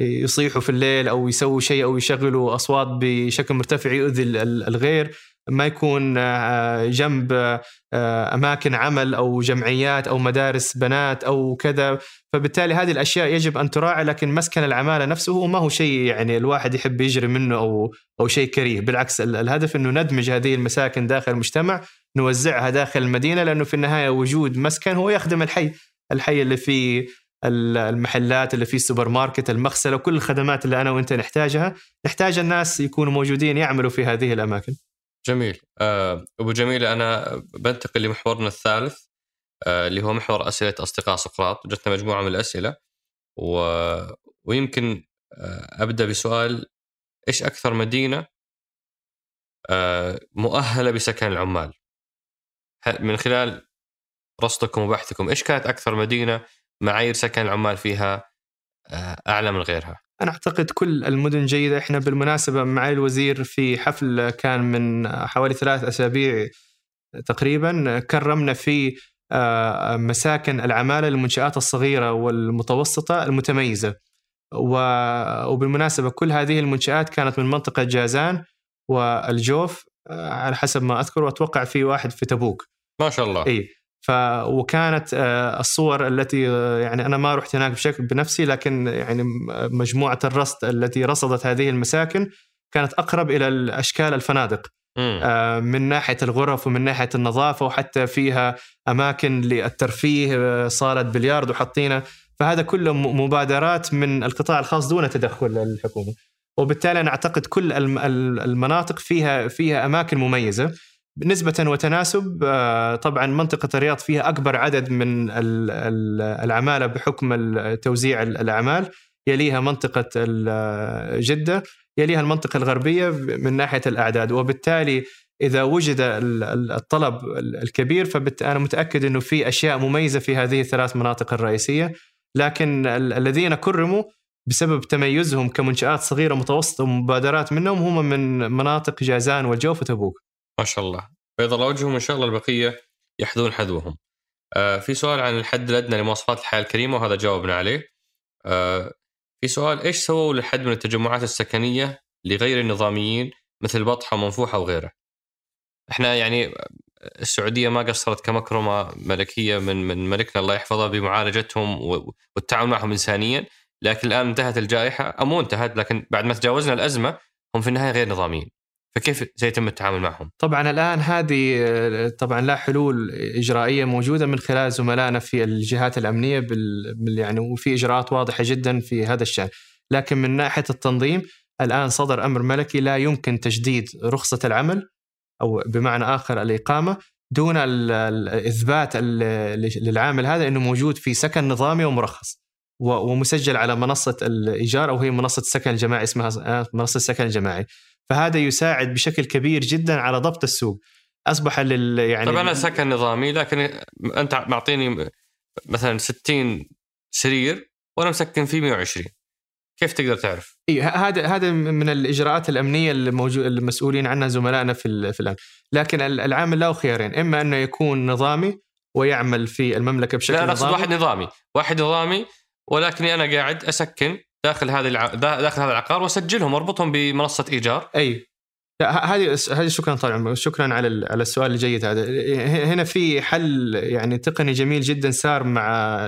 يصيحوا في الليل أو يسووا شيء أو يشغلوا أصوات بشكل مرتفع يؤذي الغير. ما يكون آه، جنب آه، أماكن عمل أو جمعيات أو مدارس بنات أو كذا. فبالتالي هذه الأشياء يجب أن تراعى لكن مسكن العمالة نفسه هو ما هو شيء يعني الواحد يحب يجري منه أو أو شيء كريه. بالعكس الهدف إنه ندمج هذه المساكن داخل المجتمع نوزعها داخل المدينة لأنه في النهاية وجود مسكن هو يخدم الحي. الحي اللي فيه المحلات اللي فيه السوبر ماركت المغسلة وكل الخدمات اللي أنا وأنت نحتاجها. نحتاج الناس يكونوا موجودين يعملوا في هذه الأماكن.
جميل. آه، أبو جميل أنا بنتقل لمحورنا الثالث آه، اللي هو محور أسئلة أصدقاء سقراط. جتنا مجموعة من الأسئلة و... ويمكن آه، أبدأ بسؤال إيش أكثر مدينة مؤهلة بسكن العمال؟ من خلال رصدكم وبحثكم إيش كانت أكثر مدينة معايير سكن العمال فيها؟ أعلى من غيرها.
أنا أعتقد كل المدن جيدة. إحنا بالمناسبة معالي الوزير في حفل كان من حوالي ثلاث أسابيع تقريبا كرمنا في آه، مساكن العمالة للمنشآت الصغيرة والمتوسطة المتميزة. وبالمناسبة كل هذه المنشآت كانت من منطقة جازان والجوف آه، على حسب ما أذكر وأتوقع في واحد في تبوك.
ما شاء الله.
إي. ف وكانت آه، الصور التي آه، يعني أنا ما رحت هناك بشكل بنفسي لكن يعني مجموعة الرصد التي رصدت هذه المساكن كانت أقرب إلى الأشكال الفنادق. آه، من ناحية الغرف ومن ناحية النظافة وحتى فيها أماكن للترفيه صالة بلياردو حاطينها فهذا كله مبادرات من القطاع الخاص دون تدخل الحكومة. وبالتالي أنا أعتقد كل المناطق فيها فيها أماكن مميزة. نسبة وتناسب آه، طبعا منطقة الرياض فيها أكبر عدد من العمالة بحكم توزيع الأعمال. يليها منطقة جدة يليها المنطقة الغربية من ناحية الأعداد. وبالتالي إذا وجد الطلب الكبير فأنا متأكد أنه في أشياء مميزة في هذه الثلاث مناطق الرئيسية. لكن الذين كرموا بسبب تميزهم كمنشآت صغيرة متوسطة ومبادرات منهم هم من مناطق جازان والجوف وتبوك.
ما شاء الله. بيض الله وجههم إن شاء الله البقية يحذون حذوهم. آه في سؤال عن الحد الأدنى لمواصفات الحياة الكريمة وهذا جاوبنا عليه. آه في سؤال إيش سووا للحد من التجمعات السكنية لغير النظاميين مثل بطحة ومنفوحة وغيره؟ إحنا يعني السعودية ما قصرت كمكرمة ملكية من من ملكنا الله يحفظه بمعالجتهم والتعامل معهم إنسانيا لكن الآن انتهت الجائحة أو مو انتهت لكن بعد ما تجاوزنا الأزمة هم في النهاية غير نظاميين. فكيف سيتم التعامل معهم؟
طبعا الآن هذه طبعا لا حلول إجرائية موجودة من خلال زملائنا في الجهات الأمنية بال يعني وفي إجراءات واضحة جدا في هذا الشأن، لكن من ناحية التنظيم الآن صدر أمر ملكي لا يمكن تجديد رخصة العمل أو بمعنى آخر الإقامة دون الاثبات للعامل هذا إنه موجود في سكن نظامي ومرخص ومسجل على منصة الإيجار أو هي منصة السكن الجماعي اسمها منصة السكن الجماعي فهذا يساعد بشكل كبير جدا على ضبط السوق. أصبح لل يعني
طبعا أنا سكن نظامي لكن أنت معطيني مثلا 60 سرير وأنا مسكن فيه 120 كيف تقدر تعرف؟
إي هذا هذا من الإجراءات الأمنية الموجود المسؤولين عنها زملائنا في في الان، لكن العامل له خيارين، إما أنه يكون نظامي ويعمل في المملكة بشكل لا
لا اقصد واحد نظامي، واحد نظامي ولكني أنا قاعد أسكن داخل هذه الع... داخل هذا العقار وأسجلهم وأربطهم بمنصة إيجار.
أي. هذه هذه شكرا طال شكرا على على السؤال الجيد هذا. هنا في حل يعني تقني جميل جدا صار مع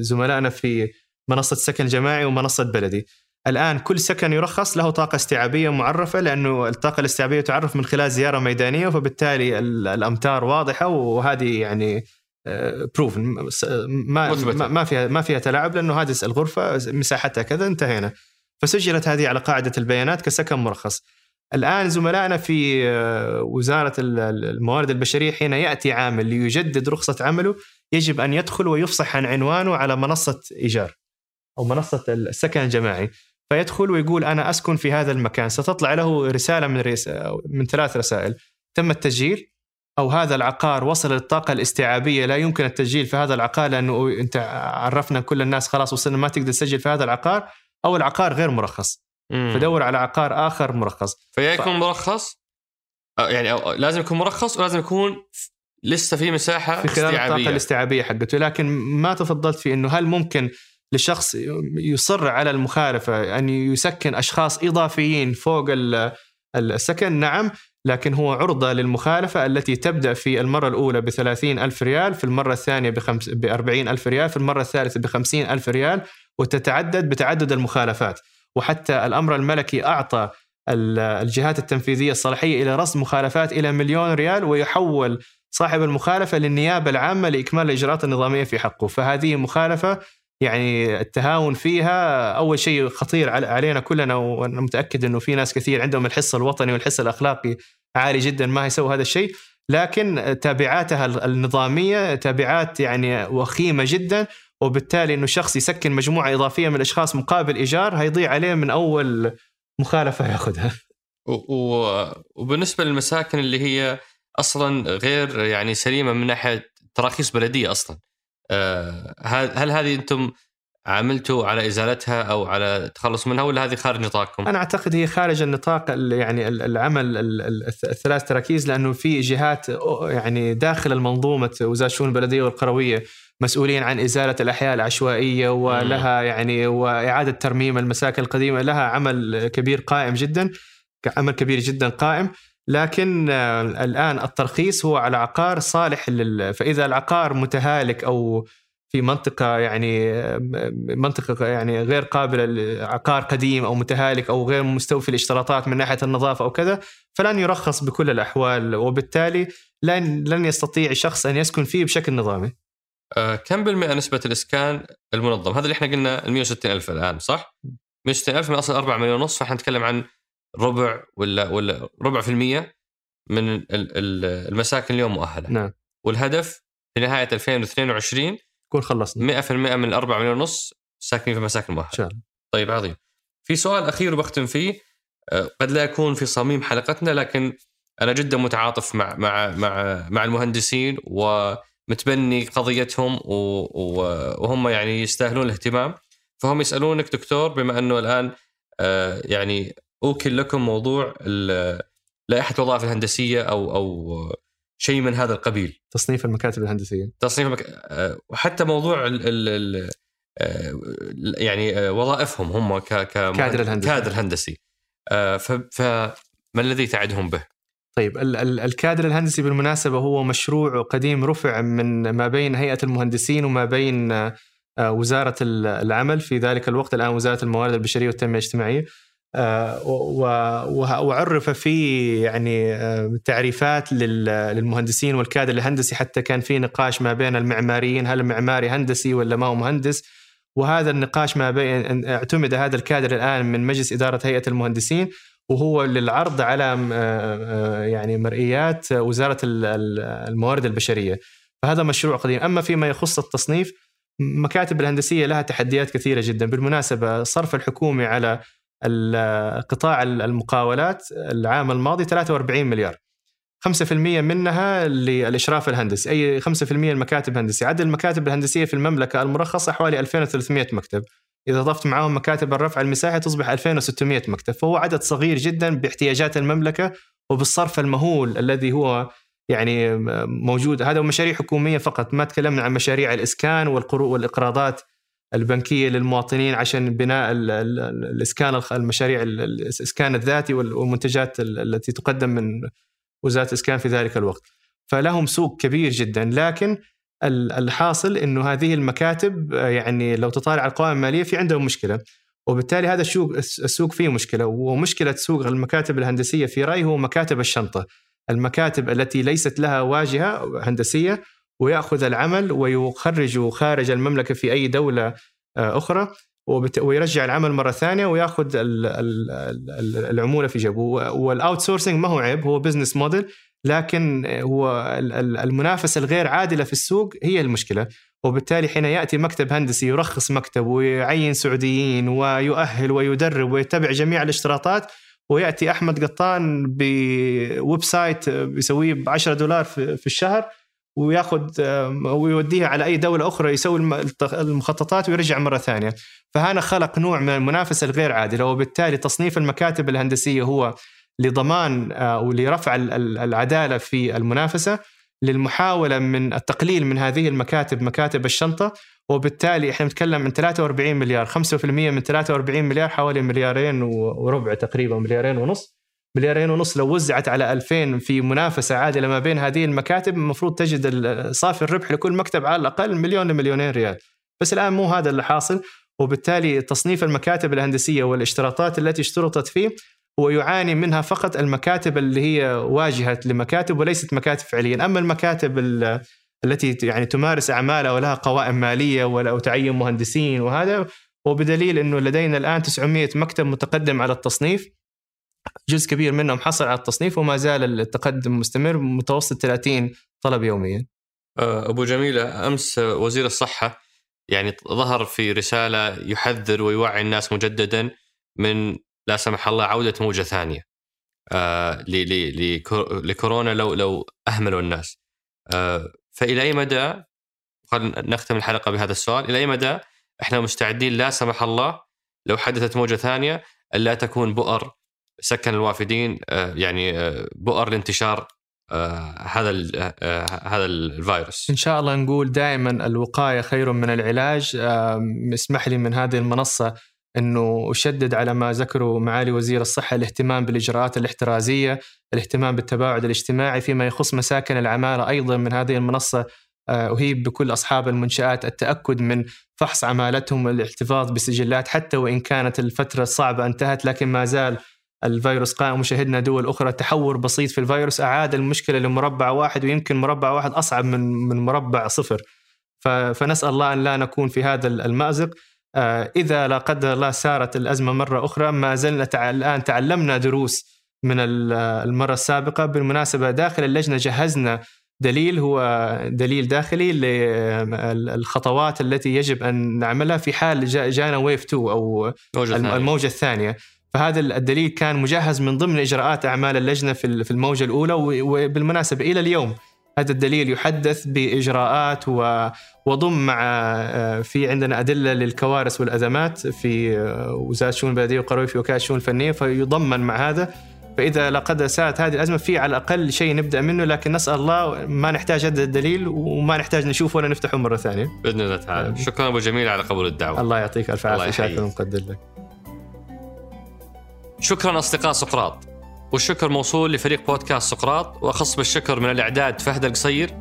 زملائنا في منصة سكن جماعي ومنصة بلدي. الآن كل سكن يرخص له طاقة استيعابية معرفة لأنه الطاقة الاستيعابية تعرف من خلال زيارة ميدانية فبالتالي الأمتار واضحة وهذه يعني بروف ما ما فيها ما فيها تلاعب لأنه هذه الغرفه مساحتها كذا انتهينا. فسجلت هذه على قاعدة البيانات كسكن مرخص. الآن زملائنا في آه، وزارة الموارد البشرية حين يأتي عامل ليجدد رخصة عمله يجب أن يدخل ويفصح عن عنوانه على منصة إيجار أو منصة السكن الجماعي. فيدخل ويقول أنا أسكن في هذا المكان. ستطلع له رسالة من ريس من ثلاث رسائل. تم التسجيل. أو هذا العقار وصل للطاقة الاستيعابية لا يمكن التسجيل في هذا العقار لأنه أنت عرفنا كل الناس خلاص وصلنا ما تقدر تسجل في هذا العقار أو العقار غير مرخص. مم. فدور على عقار آخر مرخص.
فيا يكون ف... مرخص يعني أو لازم يكون مرخص ولازم يكون لسه في مساحة
في خلال استيعابية. الطاقه الاستيعابية حقته. لكن ما تفضلت في إنه هل ممكن لشخص يصر على المخالفة أن يسكن أشخاص إضافيين فوق السكن؟ نعم. لكن هو عرضة للمخالفة التي تبدأ في المرة الأولى ب ألف ريال في المرة الثانية ب ألف ريال في المرة الثالثة ب ألف ريال وتتعدد بتعدد المخالفات. وحتى الأمر الملكي أعطى الجهات التنفيذية الصلاحية إلى رصد مخالفات إلى مليون ريال ويحول صاحب المخالفة للنيابة العامة لإكمال الإجراءات النظامية في حقه. فهذه مخالفة يعني التهاون فيها أول شيء خطير علينا كلنا وأنا متأكد إنه في ناس كثير عندهم الحس الوطني والحس الأخلاقي عالي جدا ما يسوي هذا الشيء لكن تابعاتها النظامية تابعات يعني وخيمة جدا وبالتالي إنه شخص يسكن مجموعة إضافية من الأشخاص مقابل إيجار هيضيع عليه من أول مخالفة ياخذها.
وبالنسبة للمساكن اللي هي أصلا غير يعني سليمة من ناحية تراخيص بلدية أصلا. آه، هل هذه أنتم عملتوا على إزالتها أو على التخلص منها ولا هذه خارج نطاقكم؟
أنا أعتقد هي خارج النطاق يعني العمل الثلاث تراكيز لأنه في جهات يعني داخل المنظومة وزارة الشؤون البلدية والقروية مسؤولين عن إزالة الأحياء العشوائية ولها يعني وإعادة ترميم المساكن القديمة لها عمل كبير قائم جدا عمل كبير جدا قائم لكن آه، الآن الترخيص هو على عقار صالح لل... فإذا العقار متهالك أو في منطقة يعني آه، منطقة يعني غير قابلة عقار قديم أو متهالك أو غير مستوفي الاشتراطات من ناحية النظافة أو كذا فلن يرخص بكل الأحوال وبالتالي لن لن يستطيع شخص أن يسكن فيه بشكل نظامي.
آه كم بالمئة نسبة الإسكان المنظم؟ هذا اللي إحنا قلنا ال 160 ألف الآن صح؟ 160 ألف من أصل 4 مليون ونص فإحنا نتكلم عن ربع ولا ولا ربع في المية من المساكن اليوم مؤهلة.
نعم.
والهدف في نهاية 2022
يكون خلصنا.
100% من ال 4 مليون ونص ساكنين في مساكن مؤهلة.
إن شاء الله.
طيب عظيم. في سؤال أخير وبختم فيه. آه، قد لا يكون في صميم حلقتنا لكن أنا جدا متعاطف مع مع مع مع المهندسين ومتبني قضيتهم وهم يعني يستاهلون الاهتمام. فهم يسألونك دكتور بما أنه الآن آه، يعني أوكل لكم موضوع لائحة الوظائف الهندسية أو أو شيء من هذا القبيل.
تصنيف المكاتب الهندسية.
تصنيف المك... آه، وحتى موضوع ال ال ال آه، يعني آه، وظائفهم هم ك ك
كادر الهندسي.
كادر هندسي ف... فما الذي تعدهم به؟
طيب ال ال الكادر الهندسي بالمناسبة هو مشروع قديم رفع من ما بين هيئة المهندسين وما بين وزارة العمل. في ذلك الوقت الآن وزارة الموارد البشرية والتنمية الاجتماعية. وعرف فيه يعني آه، تعريفات للمهندسين والكادر الهندسي حتى كان في نقاش ما بين المعماريين هل المعماري هندسي ولا ما هو مهندس. وهذا النقاش ما بين اعتمد هذا الكادر الآن من مجلس إدارة هيئة المهندسين وهو للعرض على آه، يعني مرئيات وزارة الموارد البشرية. فهذا مشروع قديم. أما فيما يخص التصنيف مكاتب الهندسية لها تحديات كثيرة جدا. بالمناسبة صرف الحكومي على قطاع المقاولات العام الماضي 43 مليار. 5% منها للإشراف الهندسي أي 5% المكاتب الهندسية. عدد المكاتب الهندسية في المملكة المرخصة حوالي 2300 مكتب. إذا ضفت معاهم مكاتب الرفع المساحي تصبح 2600 مكتب. فهو عدد صغير جدا باحتياجات المملكة وبالصرف المهول الذي هو يعني موجود. هذا مشاريع حكومية فقط ما تكلمنا عن مشاريع الإسكان والإقراضات. البنكية للمواطنين عشان بناء الإسكان المشاريع الإسكان الذاتي والمنتجات التي تقدم من وزارة الإسكان في ذلك الوقت. فلهم سوق كبير جدا لكن الحاصل إنه هذه المكاتب يعني لو تطالع القوائم المالية في عندهم مشكلة وبالتالي هذا السوق السوق فيه مشكلة ومشكلة سوق المكاتب الهندسية في رأيي هو مكاتب الشنطة المكاتب التي ليست لها واجهة هندسية ويأخذ العمل ويخرجه خارج المملكة في أي دولة آه، أخرى ويرجع العمل مرة ثانية ويأخذ العمولة في جيبه. وال outsourcing ما هو عيب هو business model لكن هو المنافسة الغير عادلة في السوق هي المشكلة. وبالتالي حين يأتي مكتب هندسي يرخص مكتب ويعين سعوديين ويؤهل ويدرب ويتبع جميع الاشتراطات ويأتي أحمد قطان ب website بيسويه ب 10 دولار في الشهر وياخذ ويوديها على أي دولة أخرى يسوي المخططات ويرجع مرة ثانية. فهذا خلق نوع من المنافسة الغير عادلة وبالتالي تصنيف المكاتب الهندسية هو لضمان آه، ولرفع العدالة في المنافسة للمحاولة من التقليل من هذه المكاتب مكاتب الشنطة. وبالتالي إحنا نتكلم عن 43 مليار 5% من 43 مليار حوالي مليارين وربع تقريبا مليارين ونص. مليارين ونص لو وزعت على 2000 في منافسة عادلة ما بين هذه المكاتب المفروض تجد صافي الربح لكل مكتب على الأقل مليون لمليونين ريال. بس الآن مو هذا اللي حاصل وبالتالي تصنيف المكاتب الهندسية والاشتراطات التي اشترطت فيه هو يعاني منها فقط المكاتب اللي هي واجهة لمكاتب وليست مكاتب فعليا. أما المكاتب التي يعني تمارس أعمالها ولها قوائم مالية ولا تعين مهندسين وهذا وبدليل إنه لدينا الآن 900 مكتب متقدم على التصنيف. جزء كبير منهم حصل على التصنيف وما زال التقدم مستمر متوسط 30 طلب يوميا.
أه، أبو جميله أمس وزير الصحة يعني ظهر في رسالة يحذر ويوعي الناس مجددا من لا سمح الله عودة موجة ثانية آه لكورونا لو لو أهملوا الناس. آه فإلى أي مدى خلينا نختم الحلقة بهذا السؤال إلى أي مدى إحنا مستعدين لا سمح الله لو حدثت موجة ثانية ألا تكون بؤر سكن الوافدين آه، يعني آه، بؤر لانتشار آه، هذا هذا الفيروس.
إن شاء الله نقول دائما الوقاية خير من العلاج. اسمح لي من هذه المنصة إنه أشدد على ما ذكره معالي وزير الصحة الاهتمام بالإجراءات الاحترازية، الاهتمام بالتباعد الاجتماعي فيما يخص مساكن العمالة. أيضا من هذه المنصة أهيب بكل أصحاب المنشآت التأكد من فحص عمالتهم والاحتفاظ بسجلات حتى وإن كانت الفترة الصعبه انتهت لكن ما زال الفيروس قائم. وشهدنا دول أخرى تحور بسيط في الفيروس أعاد المشكلة لمربع واحد ويمكن مربع واحد أصعب من من مربع صفر. فنسأل الله أن لا نكون في هذا المأزق. آه، إذا لا قدر الله سارت الأزمة مرة أخرى ما زلنا الآن تعلمنا دروس من المرة السابقة. بالمناسبة داخل اللجنة جهزنا دليل هو دليل داخلي للخطوات التي يجب أن نعملها في حال جانا ويف 2 أو الموجة الثانية. فهذا الدليل كان مجهز من ضمن إجراءات أعمال اللجنة في الموجة الأولى وبالمناسبه إلى اليوم هذا الدليل يحدث بإجراءات وضم مع آه، في عندنا أدلة للكوارث والأزمات في آه، وزارة الشؤون البلدية وقروي في وكالة الشؤون الفنية فيضمن مع هذا فإذا لقد ساءت هذه الأزمة في على الأقل شيء نبدأ منه لكن نسأل الله ما نحتاج هذا الدليل وما نحتاج نشوفه ولا نفتحه مرة ثانية.
بإذن الله تعالى، شكرا أبو جميل على قبول الدعوة.
الله يعطيك ألف عافية شاكر ومقدر لك.
شكرا أصدقاء سقراط. والشكر موصول لفريق بودكاست سقراط وأخص بالشكر من الإعداد فهد القصير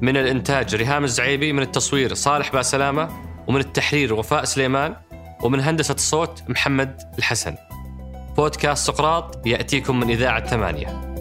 من الإنتاج ريهام الزعيبي من التصوير صالح باسلامه ومن التحرير وفاء سليمان ومن هندسة الصوت محمد الحسن. بودكاست سقراط يأتيكم من إذاعة ثمانية.